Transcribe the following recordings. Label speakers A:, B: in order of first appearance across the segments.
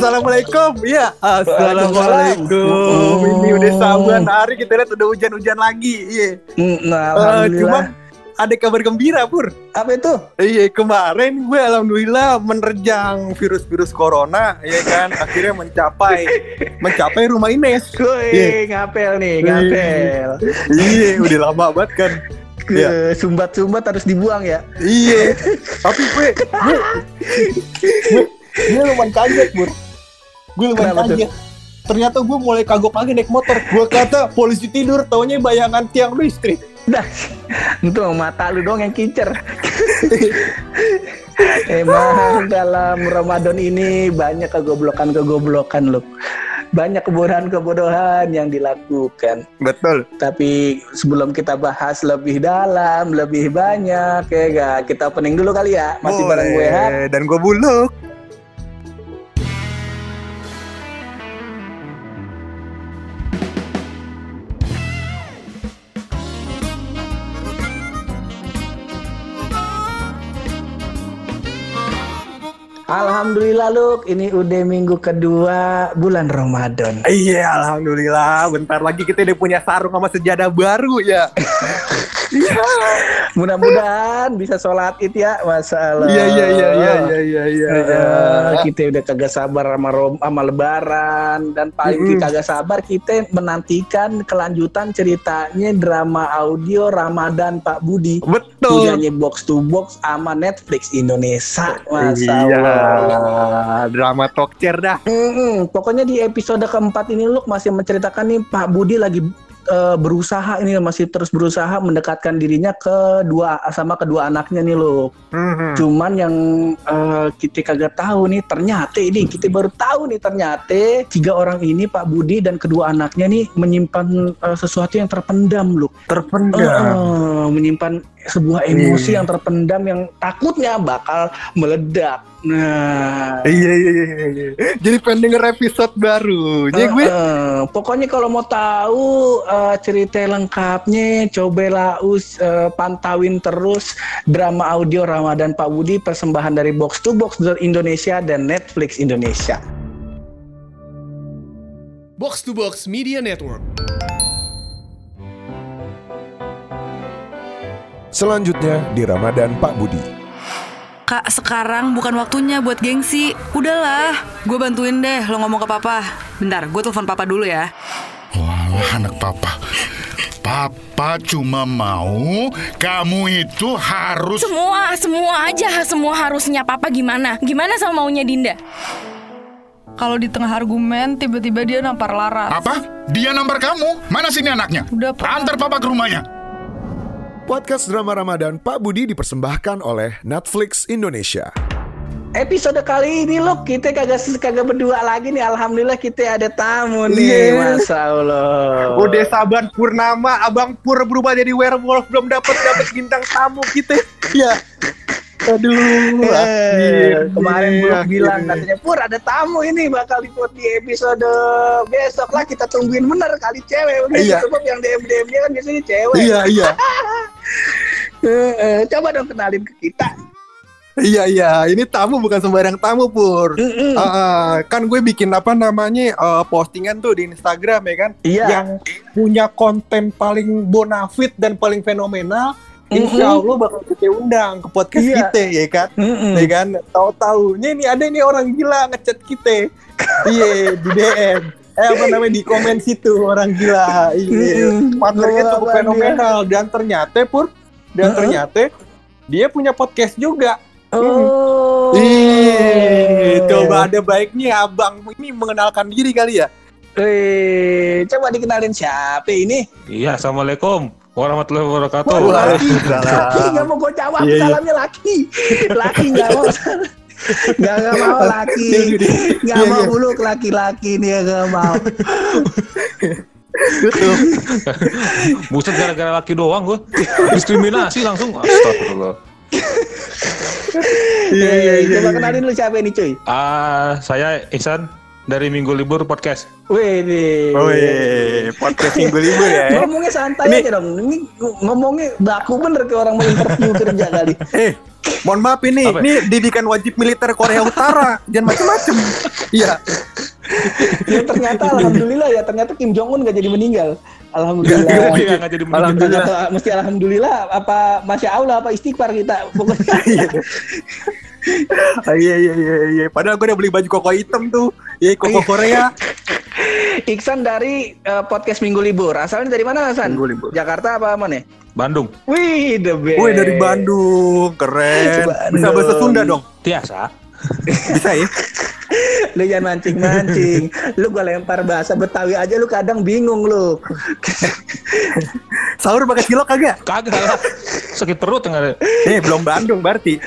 A: Assalamualaikum, iya. Assalamualaikum. Ini udah saban hari kita lihat udah hujan-hujan lagi, iya.
B: Nah,
A: Eh,
B: alhamdulillah.
A: cuma ada kabar gembira, Pur.
B: apa itu?
A: Iya, kemarin gue alhamdulillah menerjang virus-virus corona, ya kan. Akhirnya mencapai mencapai rumah Ines.
B: Woi,
A: Iya.
B: ngapel nih, ngapel.
A: Iya, udah lama banget kan. Iya.
B: Sumbat-sumbat harus dibuang ya.
A: Iya. Tapi gue gue gue, gue lumayan kaget, Bur. Gue lumayan
B: Kenapa tuh?
A: kaget. Ternyata gue mulai kagok lagi naik motor. Gue kata polisi tidur, taunya bayangan tiang listrik.
B: Dah. Itu mata lu dong yang kicer. Emang dalam Ramadan ini banyak kegoblokan-kegoblokan loh. Banyak kebodohan-kebodohan yang dilakukan.
A: Betul.
B: Tapi sebelum kita bahas lebih dalam, lebih banyak, ya gak? Kita opening dulu kali ya. Masih bareng gue Hat.
A: Dan gue buluk.
B: Alhamdulillah Luk, ini udah minggu kedua bulan Ramadan.
A: Iya, alhamdulillah. Bentar lagi kita udah punya sarung sama sejadah baru ya. Iya.
B: Mudah-mudahan bisa sholat id ya, masalah.
A: Iya, iya, iya, iya, iya, iya, iya.
B: kita udah kagak sabar sama rom sama lebaran dan paling
A: Mm-mm.
B: kagak sabar kita menantikan kelanjutan ceritanya drama audio Ramadan Pak Budi.
A: Betul.
B: Punyanya box to box sama Netflix Indonesia. Masa
A: Iya. Drama talk chair dah.
B: Mm-mm. Pokoknya di episode keempat ini Luk masih menceritakan nih Pak Budi lagi eh, berusaha ini masih terus berusaha mendekatkan dirinya ke dua sama kedua anaknya nih Luk.
A: Mhm.
B: Cuman yang eh, kita kagak tahu nih ternyata ini kita baru tahu nih ternyata tiga orang ini Pak Budi dan kedua anaknya nih menyimpan eh, sesuatu yang terpendam Luk.
A: Terpendam.
B: Eh, menyimpan sebuah emosi
A: Iya.
B: yang terpendam yang takutnya bakal meledak. Nah,
A: Iya, iya, iya, iya. Jadi pengen denger episode baru. Jadi gue
B: Eh, eh, pokoknya kalau mau tahu eh, cerita lengkapnya, cobalah us eh, pantauin terus drama audio Ramadan Pak Budi persembahan dari Box to Box Indonesia dan Netflix Indonesia.
C: Box to Box Media Network.
D: Selanjutnya di Ramadan Pak Budi.
E: Kak, sekarang bukan waktunya buat gengsi. Udahlah, gue bantuin deh lo ngomong ke papa. Bentar, gue telepon papa dulu ya.
F: Wah, anak papa. Papa cuma mau kamu itu harus
G: Semua, semua aja, semua harusnya papa gimana? Gimana sama maunya Dinda?
E: Kalau di tengah argumen, tiba-tiba dia nampar Laras.
F: apa? Dia nampar kamu? Mana sini anaknya?
E: Udah, Pak.
F: Antar papa ke rumahnya.
D: Podcast drama Ramadan Pak Budi dipersembahkan oleh Netflix Indonesia.
B: Episode kali ini loh kita kagak kagak berdua lagi nih. Alhamdulillah kita ada tamu nih.
A: Iya.
B: Masya Allah.
A: udah saban purnama, Abang Pur berubah jadi werewolf belum dapat dapat bintang tamu kita. Ya. Aduh,
B: Eh,
A: akhirnya,
B: kemarin belum bilang katanya Pur ada tamu ini bakal ikut di episode besok lah kita tungguin bener kali cewek
A: Iya.
B: sebab yang DM DM nya kan biasanya cewek
A: Iya, iya.
B: Eh, eh, coba dong kenalin ke kita
A: Iya iya, ini tamu bukan sembarang tamu pur.
B: Mm-mm.
A: Ah, ah, kan gue bikin apa namanya eh, postingan tuh di Instagram ya kan,
B: Iya.
A: yang punya konten paling bonafit dan paling fenomenal. Insya Allah bakal kita undang ke podcast
B: Iya.
A: kita ya kan,
B: Mm-mm.
A: ya kan. Tahu-taunya ini ada nih orang gila ngechat kita, iya di DM. Eh apa namanya di komen situ orang gila, iya. Partnernya cukup fenomenal dan ternyata pur, dan ternyata dia punya podcast juga.
B: Oh.
A: Ih, coba ada baiknya abang ini mengenalkan diri kali ya.
B: Eh, coba dikenalin siapa ini?
H: Iya, assalamualaikum warahmatullahi wabarakatuh.
B: Wah, laki, laki nggak mau gue jawab
A: Iya, iya.
B: salamnya laki, laki nggak mau, nggak nggak mau laki,
A: Iya,
B: nggak
A: Iya,
B: mau
A: iya.
B: buluk laki-laki nih nggak mau.
H: Buset gara-gara laki doang gue. Diskriminasi langsung. Astagfirullah.
A: Iya iya iya.
B: Coba kenalin lu siapa ini cuy?
H: Ah, saya Ihsan dari Minggu Libur Podcast.
B: Wih nih.
A: Oh podcast minggu libur ya.
B: Ngomongnya santai
A: Ini-
B: aja dong. Ini ngomongnya baku bener kayak orang mau interview kerja kali.
A: Eh, mohon maaf ini,
H: Apa?
A: ini didikan wajib militer Korea Utara, jangan macem-macem. Iya.
B: Ya ternyata alhamdulillah ya ternyata Kim Jong Un gak jadi meninggal. Alhamdulillah.
H: Iya, nggak jadi meninggal.
A: Alhamdulillah.
B: Ternyata mesti alhamdulillah apa masya Allah apa istighfar kita pokoknya.
A: Iya iya iya iya. Padahal gue udah beli baju koko hitam tuh. Iya, koko Korea.
B: Iksan dari eh, podcast Minggu Libur. Asalnya dari mana Hasan?
A: Minggu Libur.
B: Jakarta apa mana?
H: Bandung.
B: Wih, the best.
A: Woi dari Bandung, keren.
B: Bandung.
A: Bisa bahasa Sunda dong.
H: Tiasa.
A: Bisa ya?
B: Lu jangan mancing-mancing. lu gua lempar bahasa Betawi aja lu kadang bingung lu.
A: Sahur pakai cilok kagak?
H: Kagak lah. Sakit perut ada.
A: Eh, belum Bandung berarti.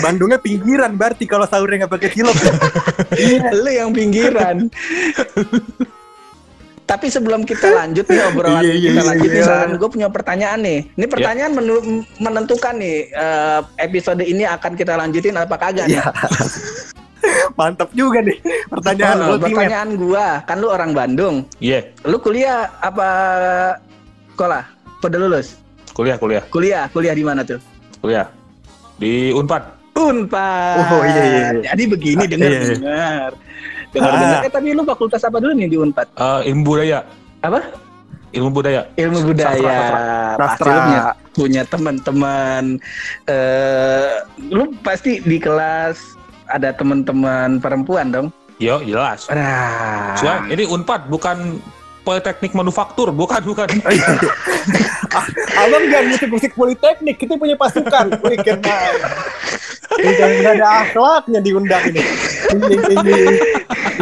A: Bandungnya pinggiran berarti kalau sahurnya nggak pakai cilok.
B: lu yang pinggiran. Tapi sebelum kita lanjut nih obrolan
A: Iya, iya,
B: kita
A: iya,
B: lanjut nih,
A: iya.
B: San, gue punya pertanyaan nih. Ini pertanyaan menu- menentukan nih eh, episode ini akan kita lanjutin apa kagak nih.
A: Iya. Mantap juga nih pertanyaan
B: Oh,
A: ultimate.
B: pertanyaan gua, kan lu orang Bandung.
H: Iya,
B: Lu kuliah apa sekolah? Pada lulus?
H: kuliah, kuliah,
B: Kuliah, kuliah di mana tuh?
H: kuliah. Di Unpad.
B: Unpad.
A: Oh, iya, iya, iya.
B: Jadi begini dengar
A: Iya, iya.
B: dengar. Dengar
A: Ah.
B: dengar. Eh tapi lu fakultas apa dulu nih di Unpad?
H: Eh, ilmu budaya.
B: Apa?
H: Ilmu budaya.
B: Ilmu budaya.
H: Sastra,
B: Pasti
A: Sastra.
B: lu punya, punya teman-teman. Eh, lu pasti di kelas ada teman-teman perempuan dong.
H: Yo, jelas.
B: Nah.
H: Soalnya ini Unpad bukan Politeknik Manufaktur, bukan, bukan.
A: Abang jangan musik-musik politeknik, kita punya pasukan. Wih. Udah nggak ada akhlaknya diundang ini. Ini, ini,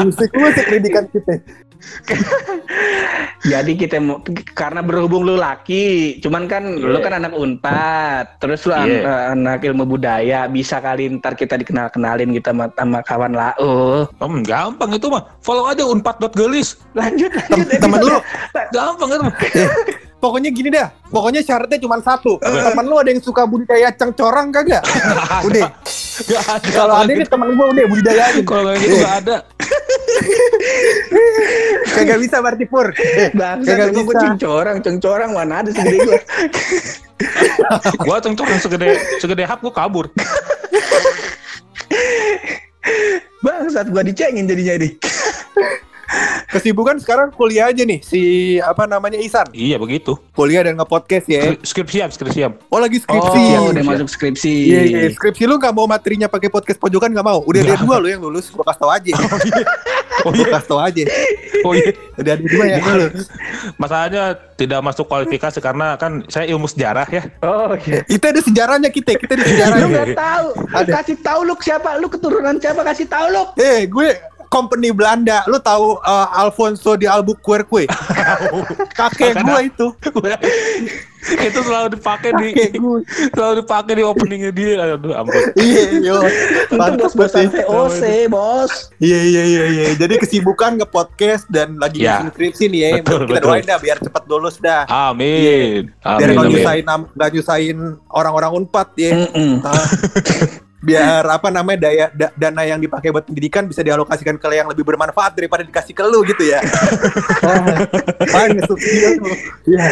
A: musik-musik pendidikan kita.
B: Jadi kita mau karena berhubung lu laki, cuman kan lu
H: Iya.
B: kan anak Unpad, terus lu an-
H: Iya.
B: eh, anak ilmu budaya, bisa kali ntar kita dikenal-kenalin kita sama, sama kawan lau.
H: Hmm, gampang itu mah. Follow aja unpad.gelis.
B: Lanjut, lanjut.
A: Temen lu,
H: Gampang itu mah.
A: pokoknya gini dah. Pokoknya syaratnya cuma satu. Temen lu ada yang suka budidaya cengcorang kagak? Udah.
H: Gak ada.
A: Kalau ada nih temen gua udah budidayain.
H: Kalau gitu gak ada.
A: Kagak bisa berarti pur.
B: Bangsa
A: Kagak
B: emang gue
A: bisa.
B: cengcorang, cengcorang mana ada segede gue.
H: Gua cengcok yang segede segede hap gua kabur.
B: Bangsat gue dicengin jadinya ini.
A: Kesibukan sekarang kuliah aja nih si apa namanya Isan.
H: Iya begitu.
A: Kuliah dan nge-podcast ya.
H: Skri- Skripsiam, skripsiam.
A: Oh lagi skripsi.
B: Oh, udah masuk skripsi.
A: Iya, iya, skripsi lu gak mau materinya pakai podcast pojokan gak mau. Udah ada dua lu yang lulus, gua kasih tau aja.
H: Oh
A: Gua
H: iya.
A: kasih tau aja.
H: Oh iya.
A: Udah ada dua yang lulus.
H: Masalahnya tidak masuk kualifikasi karena kan saya ilmu sejarah ya.
B: Oh, iya.
A: Itu ada sejarahnya kita, kita ada
B: Lu
A: sejarahnya.
B: nggak tahu.
A: Ada.
B: Kasih tahu lu siapa? Lu keturunan siapa? Kasih tahu lu.
A: Eh, gue company Belanda. Lu tahu uh, Alfonso di Albuquerque? Kakek gue itu.
H: itu selalu dipakai di
A: gue.
H: selalu dipakai di openingnya dia. Aduh, ampun.
A: Iya,
B: bos-bosan
A: banget.
B: VOC, bos.
A: Iya, iya, iya, iya. Jadi kesibukan nge-podcast dan lagi
H: Ya.
A: skripsi nih ya.
H: Betul,
A: kita
H: betul.
A: doain dah biar cepat lulus dah.
H: Amin.
A: biar
H: Amin.
A: nggak
H: amin.
A: nyusahin nggak nyusahin orang-orang unpad ya
B: Mm-mm.
A: Ah. Biar apa namanya daya da- dana yang dipakai buat pendidikan bisa dialokasikan ke yang lebih bermanfaat daripada dikasih ke lu gitu ya Pan ngesubsidi lu. Iya.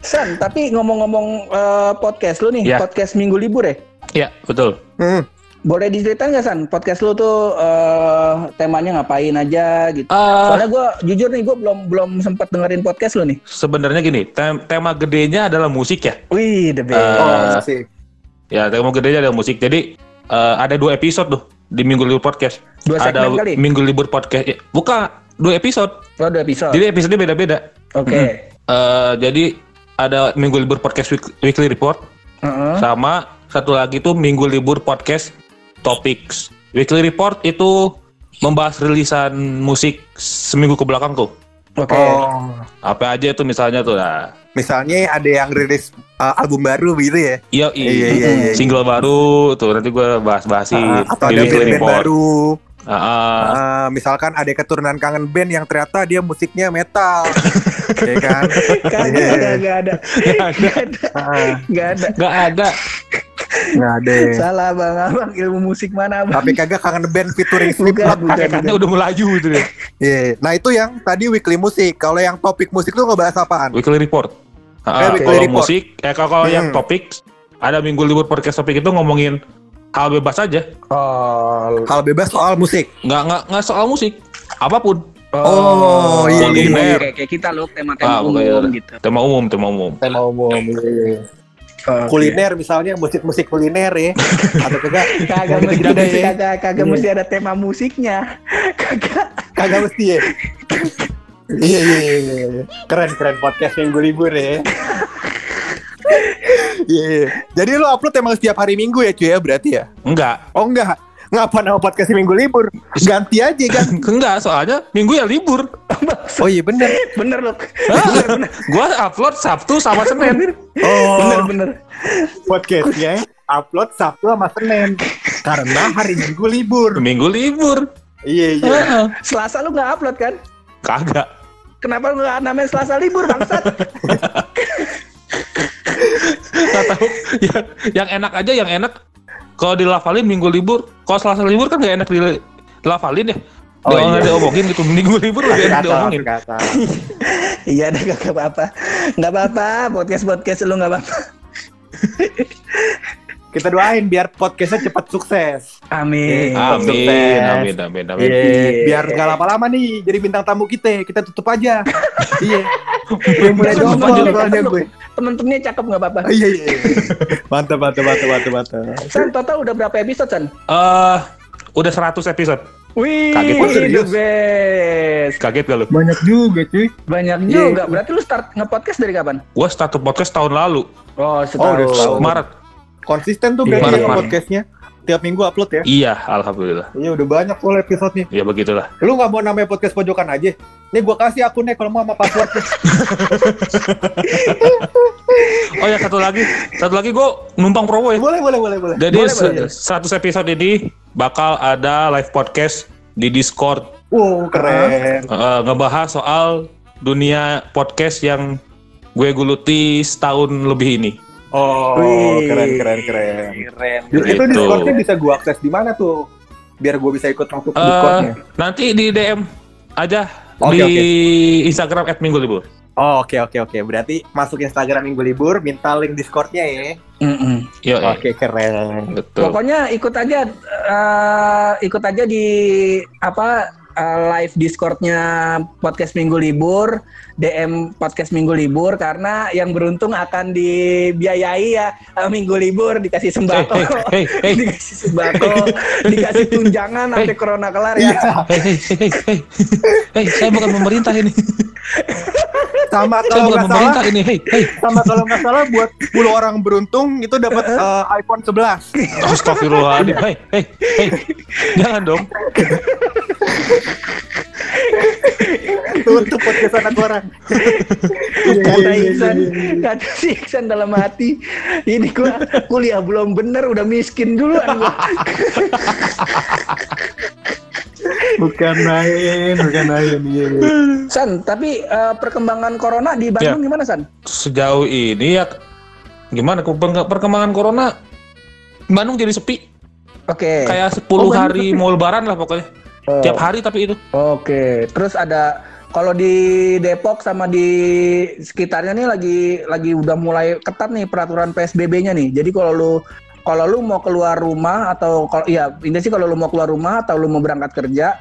B: San, tapi ngomong-ngomong eh, podcast lu nih,
H: Ya.
B: podcast minggu libur ya?
H: Iya, betul.
A: Hmm.
B: Boleh diceritain nggak San, podcast lu tuh eh, temanya ngapain aja gitu?
H: Ah.
B: Soalnya gue jujur nih, gue belum belum sempat dengerin podcast lu nih.
H: Sebenarnya gini, tem- tema gedenya adalah musik ya.
B: Wih, the best.
H: Eh,
A: Oh, asik.
H: Ya, tema gedenya adalah musik. Jadi eh, ada dua episode tuh di Minggu Libur Podcast.
B: Dua
H: ada
B: kali?
H: Minggu Libur Podcast. Ya, bukan dua episode.
B: Oh, dua episode.
H: Jadi episode beda-beda.
B: Oke.
H: Eh, jadi ada Minggu Libur Podcast Week- Weekly Report
B: Heeh.
H: sama satu lagi tuh Minggu Libur Podcast Topics. Weekly Report itu membahas rilisan musik seminggu ke belakang tuh.
B: Oke.
A: Oh,
H: Apa aja tuh misalnya tuh nah.
A: Misalnya ada yang rilis uh, album baru gitu ya
H: Iya,
A: Iya, iya, iya, iya.
H: single baru tuh nanti gue bahas-bahasin
A: Ah, atau
H: di
A: ada
H: Weekly
A: band-band
H: Report.
A: baru
H: Ah, ah.
A: Ah, misalkan ada keturunan kangen band yang ternyata dia musiknya metal. ya kan?
B: Kagak
A: Iya.
B: ada, nggak ada, nggak ada, nggak ada.
H: Nggak ada.
A: nggak ada.
B: Salah bang, abang ilmu musik mana abang?
A: Tapi kagak kangen band featuring
B: Bukan,
A: Slipknot.
H: Kakeknya udah melaju gitu deh.
A: Iya. Nah itu yang tadi weekly musik. Kalau yang topik musik tuh ngebahas apaan?
H: Weekly report. Ah,
A: weekly
H: kalau
A: report.
H: musik, eh kalau kalau yang
A: Hmm.
H: topik ada minggu libur podcast topik itu ngomongin hal bebas aja.
B: Oh,
A: Hal bebas soal musik.
H: Nggak nggak nggak soal musik, apa pun.
A: Oh, iya,
H: iya, iya.
B: Kayak, kayak kita loh tema-tema
H: Ah,
B: umum
H: pokoknya
B: gitu.
H: Tema umum, tema umum.
A: Tema umum.
B: Oke.
A: Kuliner misalnya musik-musik kuliner ya. Atau kagak?
B: Kagak mesti,
A: gitu-gitu deh ya.
B: kagak, kagak
A: Iya.
B: mesti ada tema musiknya. Kagak.
A: Kagak mesti ya. Iya iya iya. iya. Keren keren podcast minggu libur ya. Iya. iya. Jadi lo upload emang setiap hari minggu ya cuy ya berarti ya?
H: Enggak.
A: Oh enggak. Ngapa nama podcast minggu libur? Ganti aja kan.
H: Enggak, soalnya minggu ya libur.
A: Oh iya bener.
B: Bener loh.
H: Gua upload Sabtu sama Senin.
A: Oh
B: Bener bener.
A: podcastnya upload Sabtu sama Senin karena hari Minggu libur.
H: Minggu libur.
A: Iya iya.
B: Selasa lu nggak upload kan?
H: Kagak.
B: Kenapa lu nggak namanya Selasa libur bangsat?
H: Nggak tahu. yang, yang enak aja, yang enak. Kalau dilafalin minggu libur, kalau selasa libur kan nggak enak dilafalin ya.
A: Oh,
H: Oh,
A: iya.
H: diomongin gitu. Minggu libur lebih enak diomongin.
B: Iya deh gak apa-apa. Nggak apa-apa. Podcast podcast lu nggak apa-apa.
A: Kita doain biar podcastnya cepat sukses.
B: Amin.
A: Amin.
H: Amin, amin, amin, amin.
A: Iya, biar nggak lama-lama nih jadi bintang tamu kita. Kita tutup aja. iya. Gue mulai jongkol
B: lupa,
A: soalnya gue.
B: Temen-temennya cakep nggak apa-apa.
A: Oh, Iya iya. iya. Mantap mantap mantap mantap mantap.
B: San total udah berapa episode San?
H: Eh, udah 100 episode.
B: Wih,
H: Kaget
A: serius.
B: best.
H: Kaget gak lu?
A: Banyak juga cuy.
B: Banyak
A: Iya.
B: juga. Berarti lu start nge-podcast dari kapan?
H: Gua start podcast tahun lalu,
B: Oh,
A: Oh,
B: setahun.
A: udah setahun.
H: Maret.
A: Konsisten tuh
B: Iya,
H: iya,
A: ya
H: iya.
A: podcastnya. Tiap minggu upload ya.
H: Iya, alhamdulillah.
A: Iya udah banyak full episode-nya.
H: Ya begitulah.
A: Lu nggak mau namanya podcast pojokan aja? Nih gua kasih akunnya kalau mau sama passwordnya.
H: Oh ya satu lagi, satu lagi gue numpang promo ya.
A: boleh boleh boleh boleh.
H: Jadi
B: Boleh, boleh.
H: 100 episode ini bakal ada live podcast di Discord
A: Wow keren.
H: eh, ngebahas soal dunia podcast yang gue geluti setahun lebih ini.
A: Oh
B: Wih.
A: keren keren keren.
B: Keren.
A: Itu. Discordnya bisa gua akses di mana tuh? Biar gua bisa ikut masuk
H: Eh,
A: Discordnya.
H: nanti di DM aja
A: Oke,
H: di
A: oke.
H: Instagram @minggu libur.
A: Oh, oke oke oke. Berarti masuk Instagram minggu libur, minta link Discordnya ya.
B: Mm-mm.
H: Yo,
A: Oke keren.
H: betul.
B: Pokoknya ikut aja, eh, ikut aja di apa eh, live Discordnya podcast Minggu Libur, DM podcast Minggu Libur karena yang beruntung akan dibiayai ya eh, Minggu Libur dikasih sembako,
H: Hey, hey, hey, hey.
B: dikasih sembako, dikasih tunjangan sampai
H: Hey.
B: corona kelar ya.
H: Hei, hei, saya bukan pemerintah ini.
A: Sama kalau nggak
H: pemerintah
A: salah,
H: ini. Hei, hei.
A: sama kalau nggak salah buat 10 orang beruntung itu dapat eh, iPhone 11.
H: Astagfirullahaladzim. Hei, hei, hei. Jangan dong.
A: Tutup podcast anak orang.
B: Kata Iksan, kata si Iksan dalam hati, ini gua kuliah belum bener udah miskin duluan gua.
A: bukan main, bukan main. Iya. iya.
B: San, tapi eh, perkembangan corona di Bandung
H: Ya.
B: gimana San?
H: Sejauh ini ya gimana Perkemb- perkembangan corona Bandung jadi sepi.
B: Oke.
H: Kayak 10
B: Oh,
H: hari mau lebaran lah pokoknya.
B: Oh.
H: Tiap hari tapi itu.
B: Oke. Terus ada kalau di Depok sama di sekitarnya nih lagi lagi udah mulai ketat nih peraturan PSBB-nya nih. Jadi kalau lu kalau lu mau keluar rumah atau kalau ya ini sih kalau lu mau keluar rumah atau lu mau berangkat kerja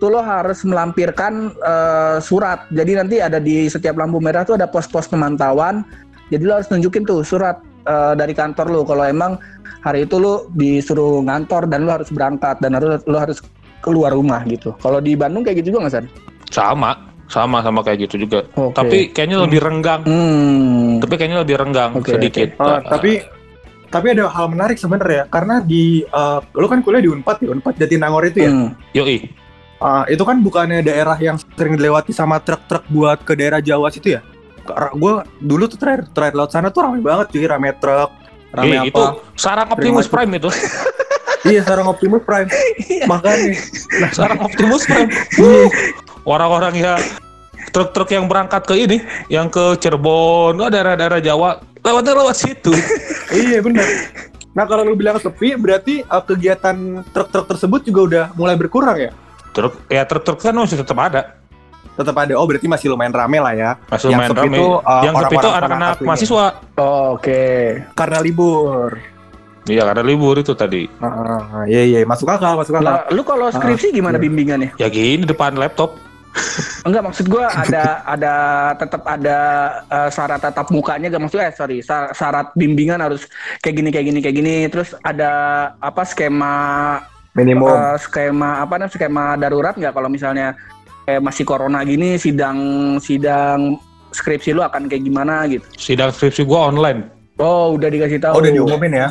B: tuh lo harus melampirkan eh, surat. Jadi nanti ada di setiap lampu merah tuh ada pos-pos pemantauan. Jadi lo harus nunjukin tuh surat eh, dari kantor lu kalau emang hari itu lu disuruh ngantor dan lu harus berangkat dan harus lu harus keluar rumah gitu. Kalau di Bandung kayak gitu juga nggak San?
H: Sama, sama sama kayak gitu juga.
B: Oke.
H: Tapi kayaknya lebih renggang.
B: Hmm.
H: Tapi kayaknya lebih renggang
B: Oke,
H: sedikit.
A: Oh, tapi tapi ada hal menarik sebenarnya karena di eh, lu kan kuliah di Unpad ya, Unpad Jatinangor itu ya.
B: Hmm.
H: Yoi.
A: Ah, itu kan bukannya daerah yang sering dilewati sama truk-truk buat ke daerah Jawa situ ya? Gue dulu tuh terakhir terakhir laut sana tuh ramai banget cuy, rame truk, rame
H: Eh,
A: apa?
H: itu sarang Optimus. Prime itu.
A: Iya seorang Optimus Prime. Makanya. Nah,
H: Sekarang Optimus Prime. Orang-orang ya truk-truk yang berangkat ke ini, yang ke Cirebon, oh, daerah-daerah Jawa, lewatnya lewat situ.
A: iya benar. Nah kalau lu bilang sepi berarti uh, kegiatan truk-truk tersebut juga udah mulai berkurang ya?
H: Truk, ya truk-truk kan masih tetap ada.
A: Tetap ada. Oh berarti masih lumayan rame lah ya.
H: Masih
A: Yang
H: lumayan
A: sepi
H: rame.
A: itu, uh,
H: yang sepi itu anak-anak mahasiswa.
B: Oh, Oke.
A: Karena libur.
H: Iya, karena libur itu tadi.
A: Iya iya masuk akal masuk akal.
B: Lah, lu kalau skripsi gimana
A: iya.
B: bimbingannya?
H: Ya gini depan laptop.
B: Enggak maksud gua ada ada tetap ada eh, syarat tatap mukanya gak maksudnya eh, sorry syarat bimbingan harus kayak gini kayak gini kayak gini terus ada apa skema
A: Minimum.
B: eh, skema apa namanya skema darurat nggak kalau misalnya eh, masih corona gini sidang sidang skripsi lu akan kayak gimana gitu
H: Sidang skripsi gua online.
B: oh udah dikasih tahu
A: oh udah diumumin ya?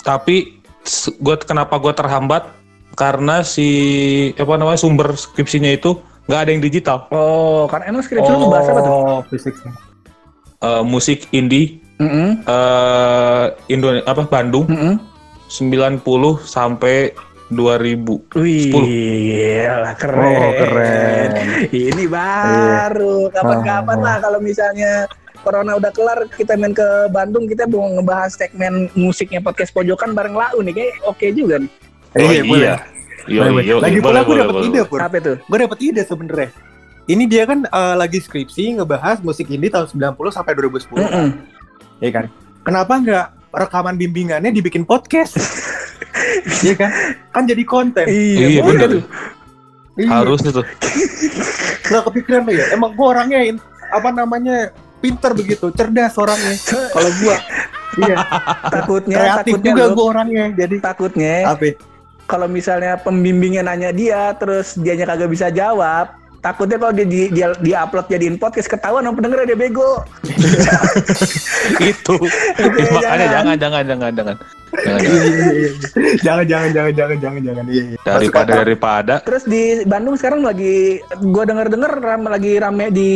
H: Tapi gua kenapa gua terhambat? Karena si apa namanya sumber skripsinya itu nggak ada yang digital.
B: oh kan emang skripsi lu ngebahas apa tuh
A: Oh fisik.
H: Eh, musik indie
B: Mm-mm,
H: eh Indo apa Bandung
B: mm-mm.
H: 90 sampai 2000.
B: Wih,
H: 10.
B: gila, keren.
A: Oh, keren.
B: Ini baru. Kapan-kapan
A: Oh.
B: lah kalau misalnya Corona udah kelar, kita main ke Bandung, kita mau ngebahas segmen musiknya podcast pojokan bareng Lau nih, kayak oke juga nih.
A: Iya, boleh.
H: Iya,
A: Boleh,
H: iya,
A: boleh. Lagi
H: iya,
A: pula gue dapet
H: boleh.
A: ide pur.
B: Apa itu?
A: Gue dapet ide sebenernya. Ini dia kan eh, lagi skripsi ngebahas musik indie tahun 90 sampai 2010.
B: Mm-mm.
A: Iya kan? Kenapa nggak rekaman bimbingannya dibikin podcast? Iya kan? Kan jadi konten.
H: Iya,
B: boleh
H: bener.
B: tuh.
A: Iya.
H: Harus itu.
A: Nggak kepikiran lo ya? Emang gue orangnya apa namanya pinter begitu, cerdas orangnya. Kalau gue, iya.
B: Takutnya,
A: Kreatif
B: takutnya
A: juga gue orangnya. Jadi
B: takutnya
A: apa?
B: kalau misalnya pembimbingnya nanya dia, terus dianya kagak bisa jawab, takutnya kalau dia di, dia, dia upload jadiin podcast ketahuan sama pendengar dia bego.
H: itu. Makanya jangan, jangan, jangan, jangan. Jangan, jangan.
A: jangan, jangan, jangan, jangan, jangan, jangan. Iya, iya. Masuk
H: Daripada daripada
B: Terus di Bandung sekarang lagi gua denger-denger ram, lagi rame di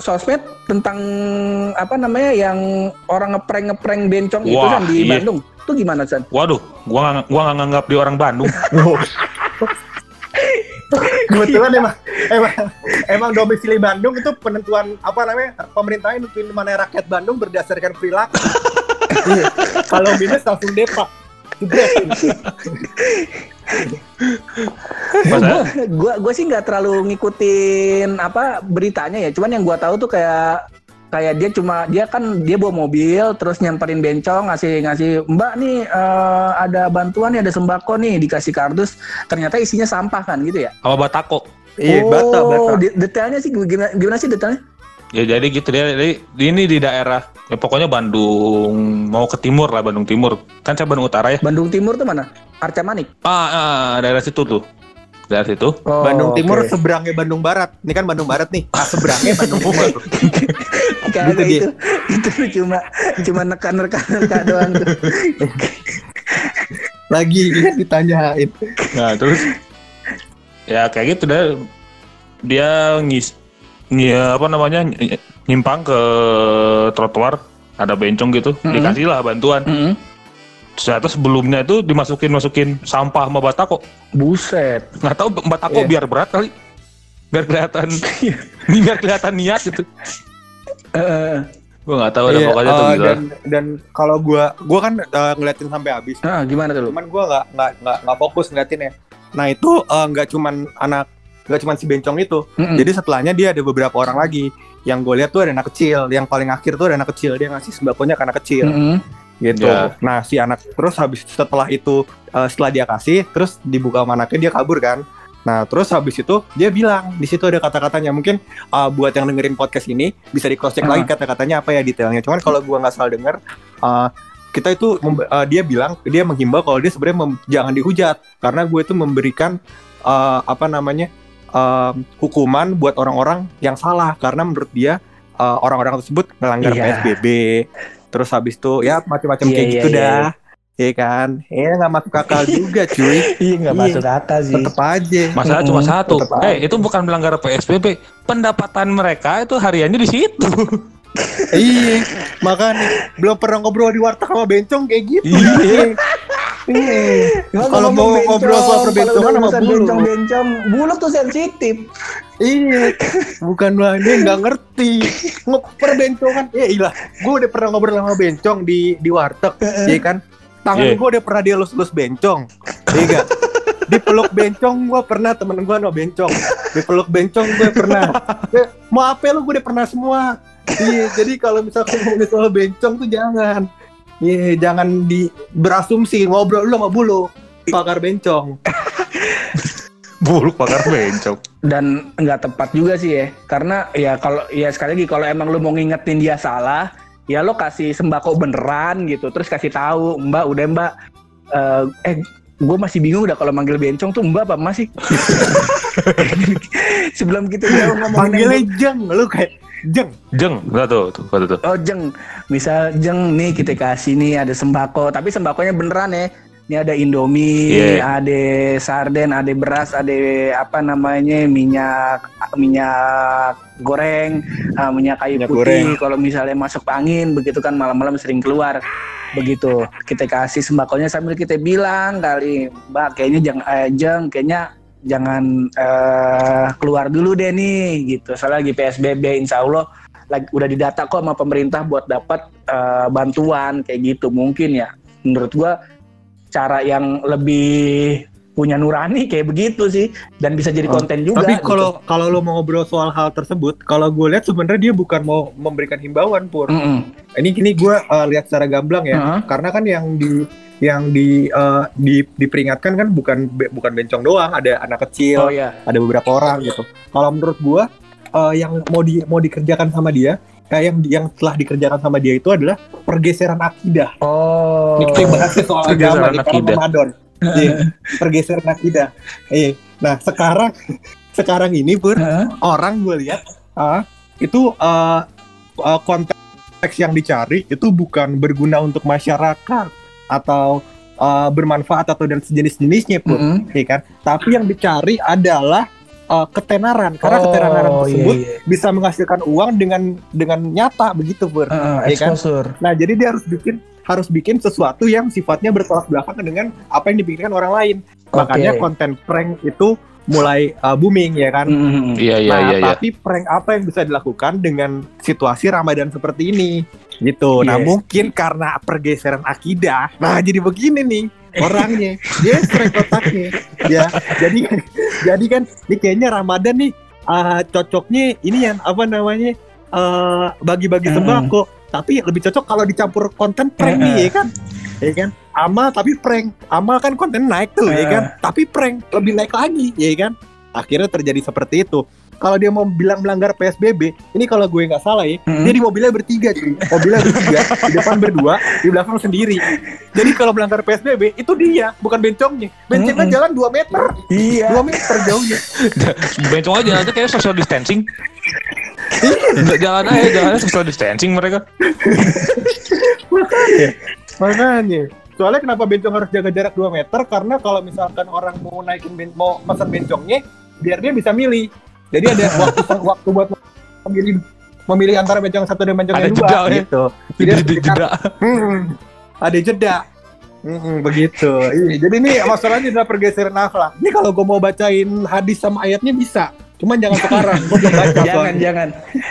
B: sosmed tentang apa namanya yang orang ngeprank ngeprank bencong itu kan di
H: iya.
B: Bandung. Itu gimana San?
H: Waduh, gua nggak gua nggak nganggap dia orang Bandung.
A: Kebetulan emang, emang, emang domisili Bandung itu penentuan apa namanya pemerintahnya nentuin mana rakyat Bandung berdasarkan perilaku. Iya. Kalau minus langsung depak.
B: Gua gua sih nggak terlalu ngikutin apa beritanya ya. Cuman yang gua tahu tuh kayak kayak dia cuma dia kan dia bawa mobil terus nyamperin bencong ngasih ngasih mbak nih eh, ada bantuan nih ada sembako nih dikasih kardus ternyata isinya sampah kan gitu ya
H: Sama Batako.
A: Iya, bata, bata.
B: de- detailnya sih gimana, gimana sih detailnya
H: Ya jadi gitu dia jadi ini di daerah ya pokoknya Bandung mau ke timur lah Bandung Timur kan saya Bandung Utara ya
B: Bandung Timur tuh mana Arca Manik
H: ah, ah, daerah situ tuh daerah situ
B: Oh,
A: Bandung Timur
B: oke.
A: seberangnya Bandung Barat. Ini kan Bandung Barat nih. Ah, seberangnya Bandung Timur.
B: Kagak
A: Gitu dia.
B: itu itu cuma cuma nekan-nekan nekan doang tuh.
A: Lagi kan ditanyain.
H: nah terus ya kayak gitu deh dia ngis nyi- apa namanya ny- nyimpang ke trotoar ada bencong gitu
B: Mhm.
H: dikasih lah bantuan
B: Mm-mm.
H: ternyata sebelumnya itu dimasukin masukin sampah sama batako
B: Buset.
H: nggak tahu batako
B: Iya.
H: biar berat kali biar kelihatan biar kelihatan niat gitu
B: Eh,
H: gua nggak tahu ada
A: Iya,
H: pokoknya tuh
A: eh,
H: gila
A: dan dan kalau gua gua kan eh, ngeliatin sampai habis.
B: ah, gimana tuh lu?
A: Cuman gua nggak nggak nggak nggak fokus ngeliatinnya. Nah itu eh, nggak cuman anak nggak cuman si bencong itu.
B: Mm-mm.
A: Jadi setelahnya dia ada beberapa orang lagi. Yang gue lihat tuh ada anak kecil. Yang paling akhir tuh ada anak kecil. Dia ngasih sembakonya ke anak kecil.
B: Mm-mm.
A: gitu.
H: Ya.
A: Nah si anak terus habis setelah itu eh, setelah dia kasih terus dibuka sama anaknya dia kabur kan. Nah terus habis itu dia bilang di situ ada kata-katanya mungkin eh, buat yang dengerin podcast ini bisa di cross check
B: Ah.
A: lagi kata-katanya apa ya detailnya. Cuman kalau gua nggak salah denger eh, kita itu mem- eh, dia bilang dia menghimbau kalau dia sebenarnya mem- jangan dihujat karena gue itu memberikan eh, apa namanya eh, hukuman buat orang-orang yang salah. Karena menurut dia eh, orang-orang tersebut melanggar
B: Iya.
A: PSBB terus habis itu ya macam-macam
B: Iya,
A: kayak
B: iya,
A: gitu
B: iya,
A: dah. Iya. Kan? Ya nggak masuk akal juga cuy.
B: Iya nggak
A: Iya.
B: masuk akal sih.
A: tetep aja.
H: Masalah cuma satu. Eh itu bukan melanggar PSBB pendapatan mereka itu hariannya di situ.
A: Iya. Makanya belum pernah ngobrol di warteg sama bencong kayak gitu.
H: Iya.
B: Gua
A: Kalau mau ngobrol soal
B: udah
A: sama bulu.
B: Bencong-bencong, bulu tuh sensitif.
A: Iya, bukan lah dia nggak ngerti. Nge- Perbencongan, ya ilah. Gue udah pernah ngobrol sama bencong di di warteg, ya kan. Tangan
H: Iya.
A: gue udah pernah dia lus-lus bencong, iya gak? Dipeluk bencong gue pernah temen gue no bencong. Dipeluk bencong gue pernah. Eh, mau apa lu gue udah pernah semua. Iya, jadi kalau misalkan ngomongin soal bencong tuh jangan. Iya, jangan di berasumsi ngobrol lu sama bulu pakar bencong.
H: Buruk pakar bencong.
B: dan nggak tepat juga sih ya karena ya kalau ya sekali lagi kalau emang lu mau ngingetin dia salah ya lo kasih sembako beneran gitu terus kasih tahu mbak udah mbak eh, eh gue masih bingung udah kalau manggil bencong tuh mbak apa masih sebelum kita jauh ngomongin
A: Panggilnya jeng, lu kayak jeng.
H: Jeng, enggak tuh, tuh, tuh, tuh.
B: Oh jeng, misal jeng nih kita kasih nih ada sembako, tapi sembakonya beneran ya. Ini ada Indomie,
H: Iya.
B: ada sarden, ada beras, ada apa namanya minyak minyak goreng, ah, minyak kayu
A: Minyak
B: putih.
A: goreng.
B: Kalau misalnya masuk angin, begitu kan malam-malam sering keluar. Begitu kita kasih sembakonya sambil kita bilang kali, Mbak kayaknya jangan eh, jeng, kayaknya jangan eh, keluar dulu deh nih gitu. Soalnya lagi PSBB, Insya Allah lagi udah didata kok sama pemerintah buat dapat eh, bantuan kayak gitu mungkin ya menurut gua cara yang lebih punya nurani kayak begitu sih dan bisa jadi
A: Oh,
B: konten juga
A: Tapi
B: gitu.
A: kalau kalau lo mau ngobrol soal hal tersebut, kalau gue lihat sebenarnya dia bukan mau memberikan himbauan pur.
B: Mm-mm.
A: Ini gini gue uh, lihat secara gamblang ya,
B: Heeh.
A: karena kan yang di yang di, uh, di diperingatkan kan bukan be- bukan bencong doang, ada anak kecil,
B: oh ya
A: ada beberapa orang gitu. Kalau menurut gue uh, yang mau di mau dikerjakan sama dia, kayak yang yang telah dikerjakan sama dia itu adalah pergeseran akidah.
B: oh
A: Ini kita bahasnya soal agama
H: akidah.
A: Ramadan. Iya, pergeseran akidah. Iya. Nah sekarang sekarang ini
B: Heeh.
A: orang gue lihat ah, itu uh, uh, konteks yang dicari itu bukan berguna untuk masyarakat atau uh, bermanfaat atau dan sejenis-jenisnya pur,
B: Mm-mm.
A: ya kan? Tapi yang dicari adalah uh, ketenaran karena
B: Oh,
A: ketenaran tersebut
B: iya, iya.
A: bisa menghasilkan uang dengan dengan nyata begitu pur.
B: Heeh,
A: Iya kan?
B: exposure
A: Nah, jadi dia harus bikin harus bikin sesuatu yang sifatnya bertolak belakang dengan apa yang dipikirkan orang lain. Makanya
B: Oke.
A: konten prank itu mulai uh, booming ya kan.
B: Mm-mm.
H: Iya, iya,
A: nah,
H: iya, iya.
A: tapi prank apa yang bisa dilakukan dengan situasi Ramadan seperti ini? Gitu. Nah,
B: Yes.
A: mungkin karena pergeseran akidah. Nah, jadi begini nih orangnya. Dia strike otaknya. ya. Jadi jadi kan ini kayaknya Ramadan nih uh, cocoknya ini yang apa namanya? uh, bagi-bagi sembako. Tapi lebih cocok kalau dicampur konten prank nih, ya kan? Ya kan? Amal tapi prank. Amal kan konten naik tuh, ya kan? Tapi prank lebih naik lagi, ya kan? Akhirnya terjadi seperti itu. Kalau dia mau bilang melanggar PSBB, ini kalau gue nggak salah ya,
B: Mm-mm.
A: dia di mobilnya bertiga cuy. Mobilnya bertiga, di depan berdua, di belakang sendiri. Jadi kalau melanggar PSBB, itu dia, bukan bencongnya. Bencongnya
B: Mm-mm.
A: jalan 2 meter.
B: iya
A: 2 meter jauhnya.
H: Bencong aja nanti kayak social distancing. Nggak jalan aja, jalannya social distancing mereka.
A: Makanya, makanya. Soalnya kenapa bencong harus jaga jarak 2 meter? Karena kalau misalkan orang mau naikin ben mau pesan bencongnya, biar dia bisa milih. Jadi ada waktu waktu buat memilih memilih antara bencong satu dan bencong
H: Ada
A: yang dua
H: jeda, ya?
A: gitu. Jadi dikasih-
H: jeda.
A: Hmm, ada jeda. Hmm, begitu. Iya, jadi ini masalahnya adalah pergeseran akhlak. Ini kalau gue mau bacain hadis sama ayatnya bisa. Cuman jangan sekarang. Gue belum baca.
B: jangan jangan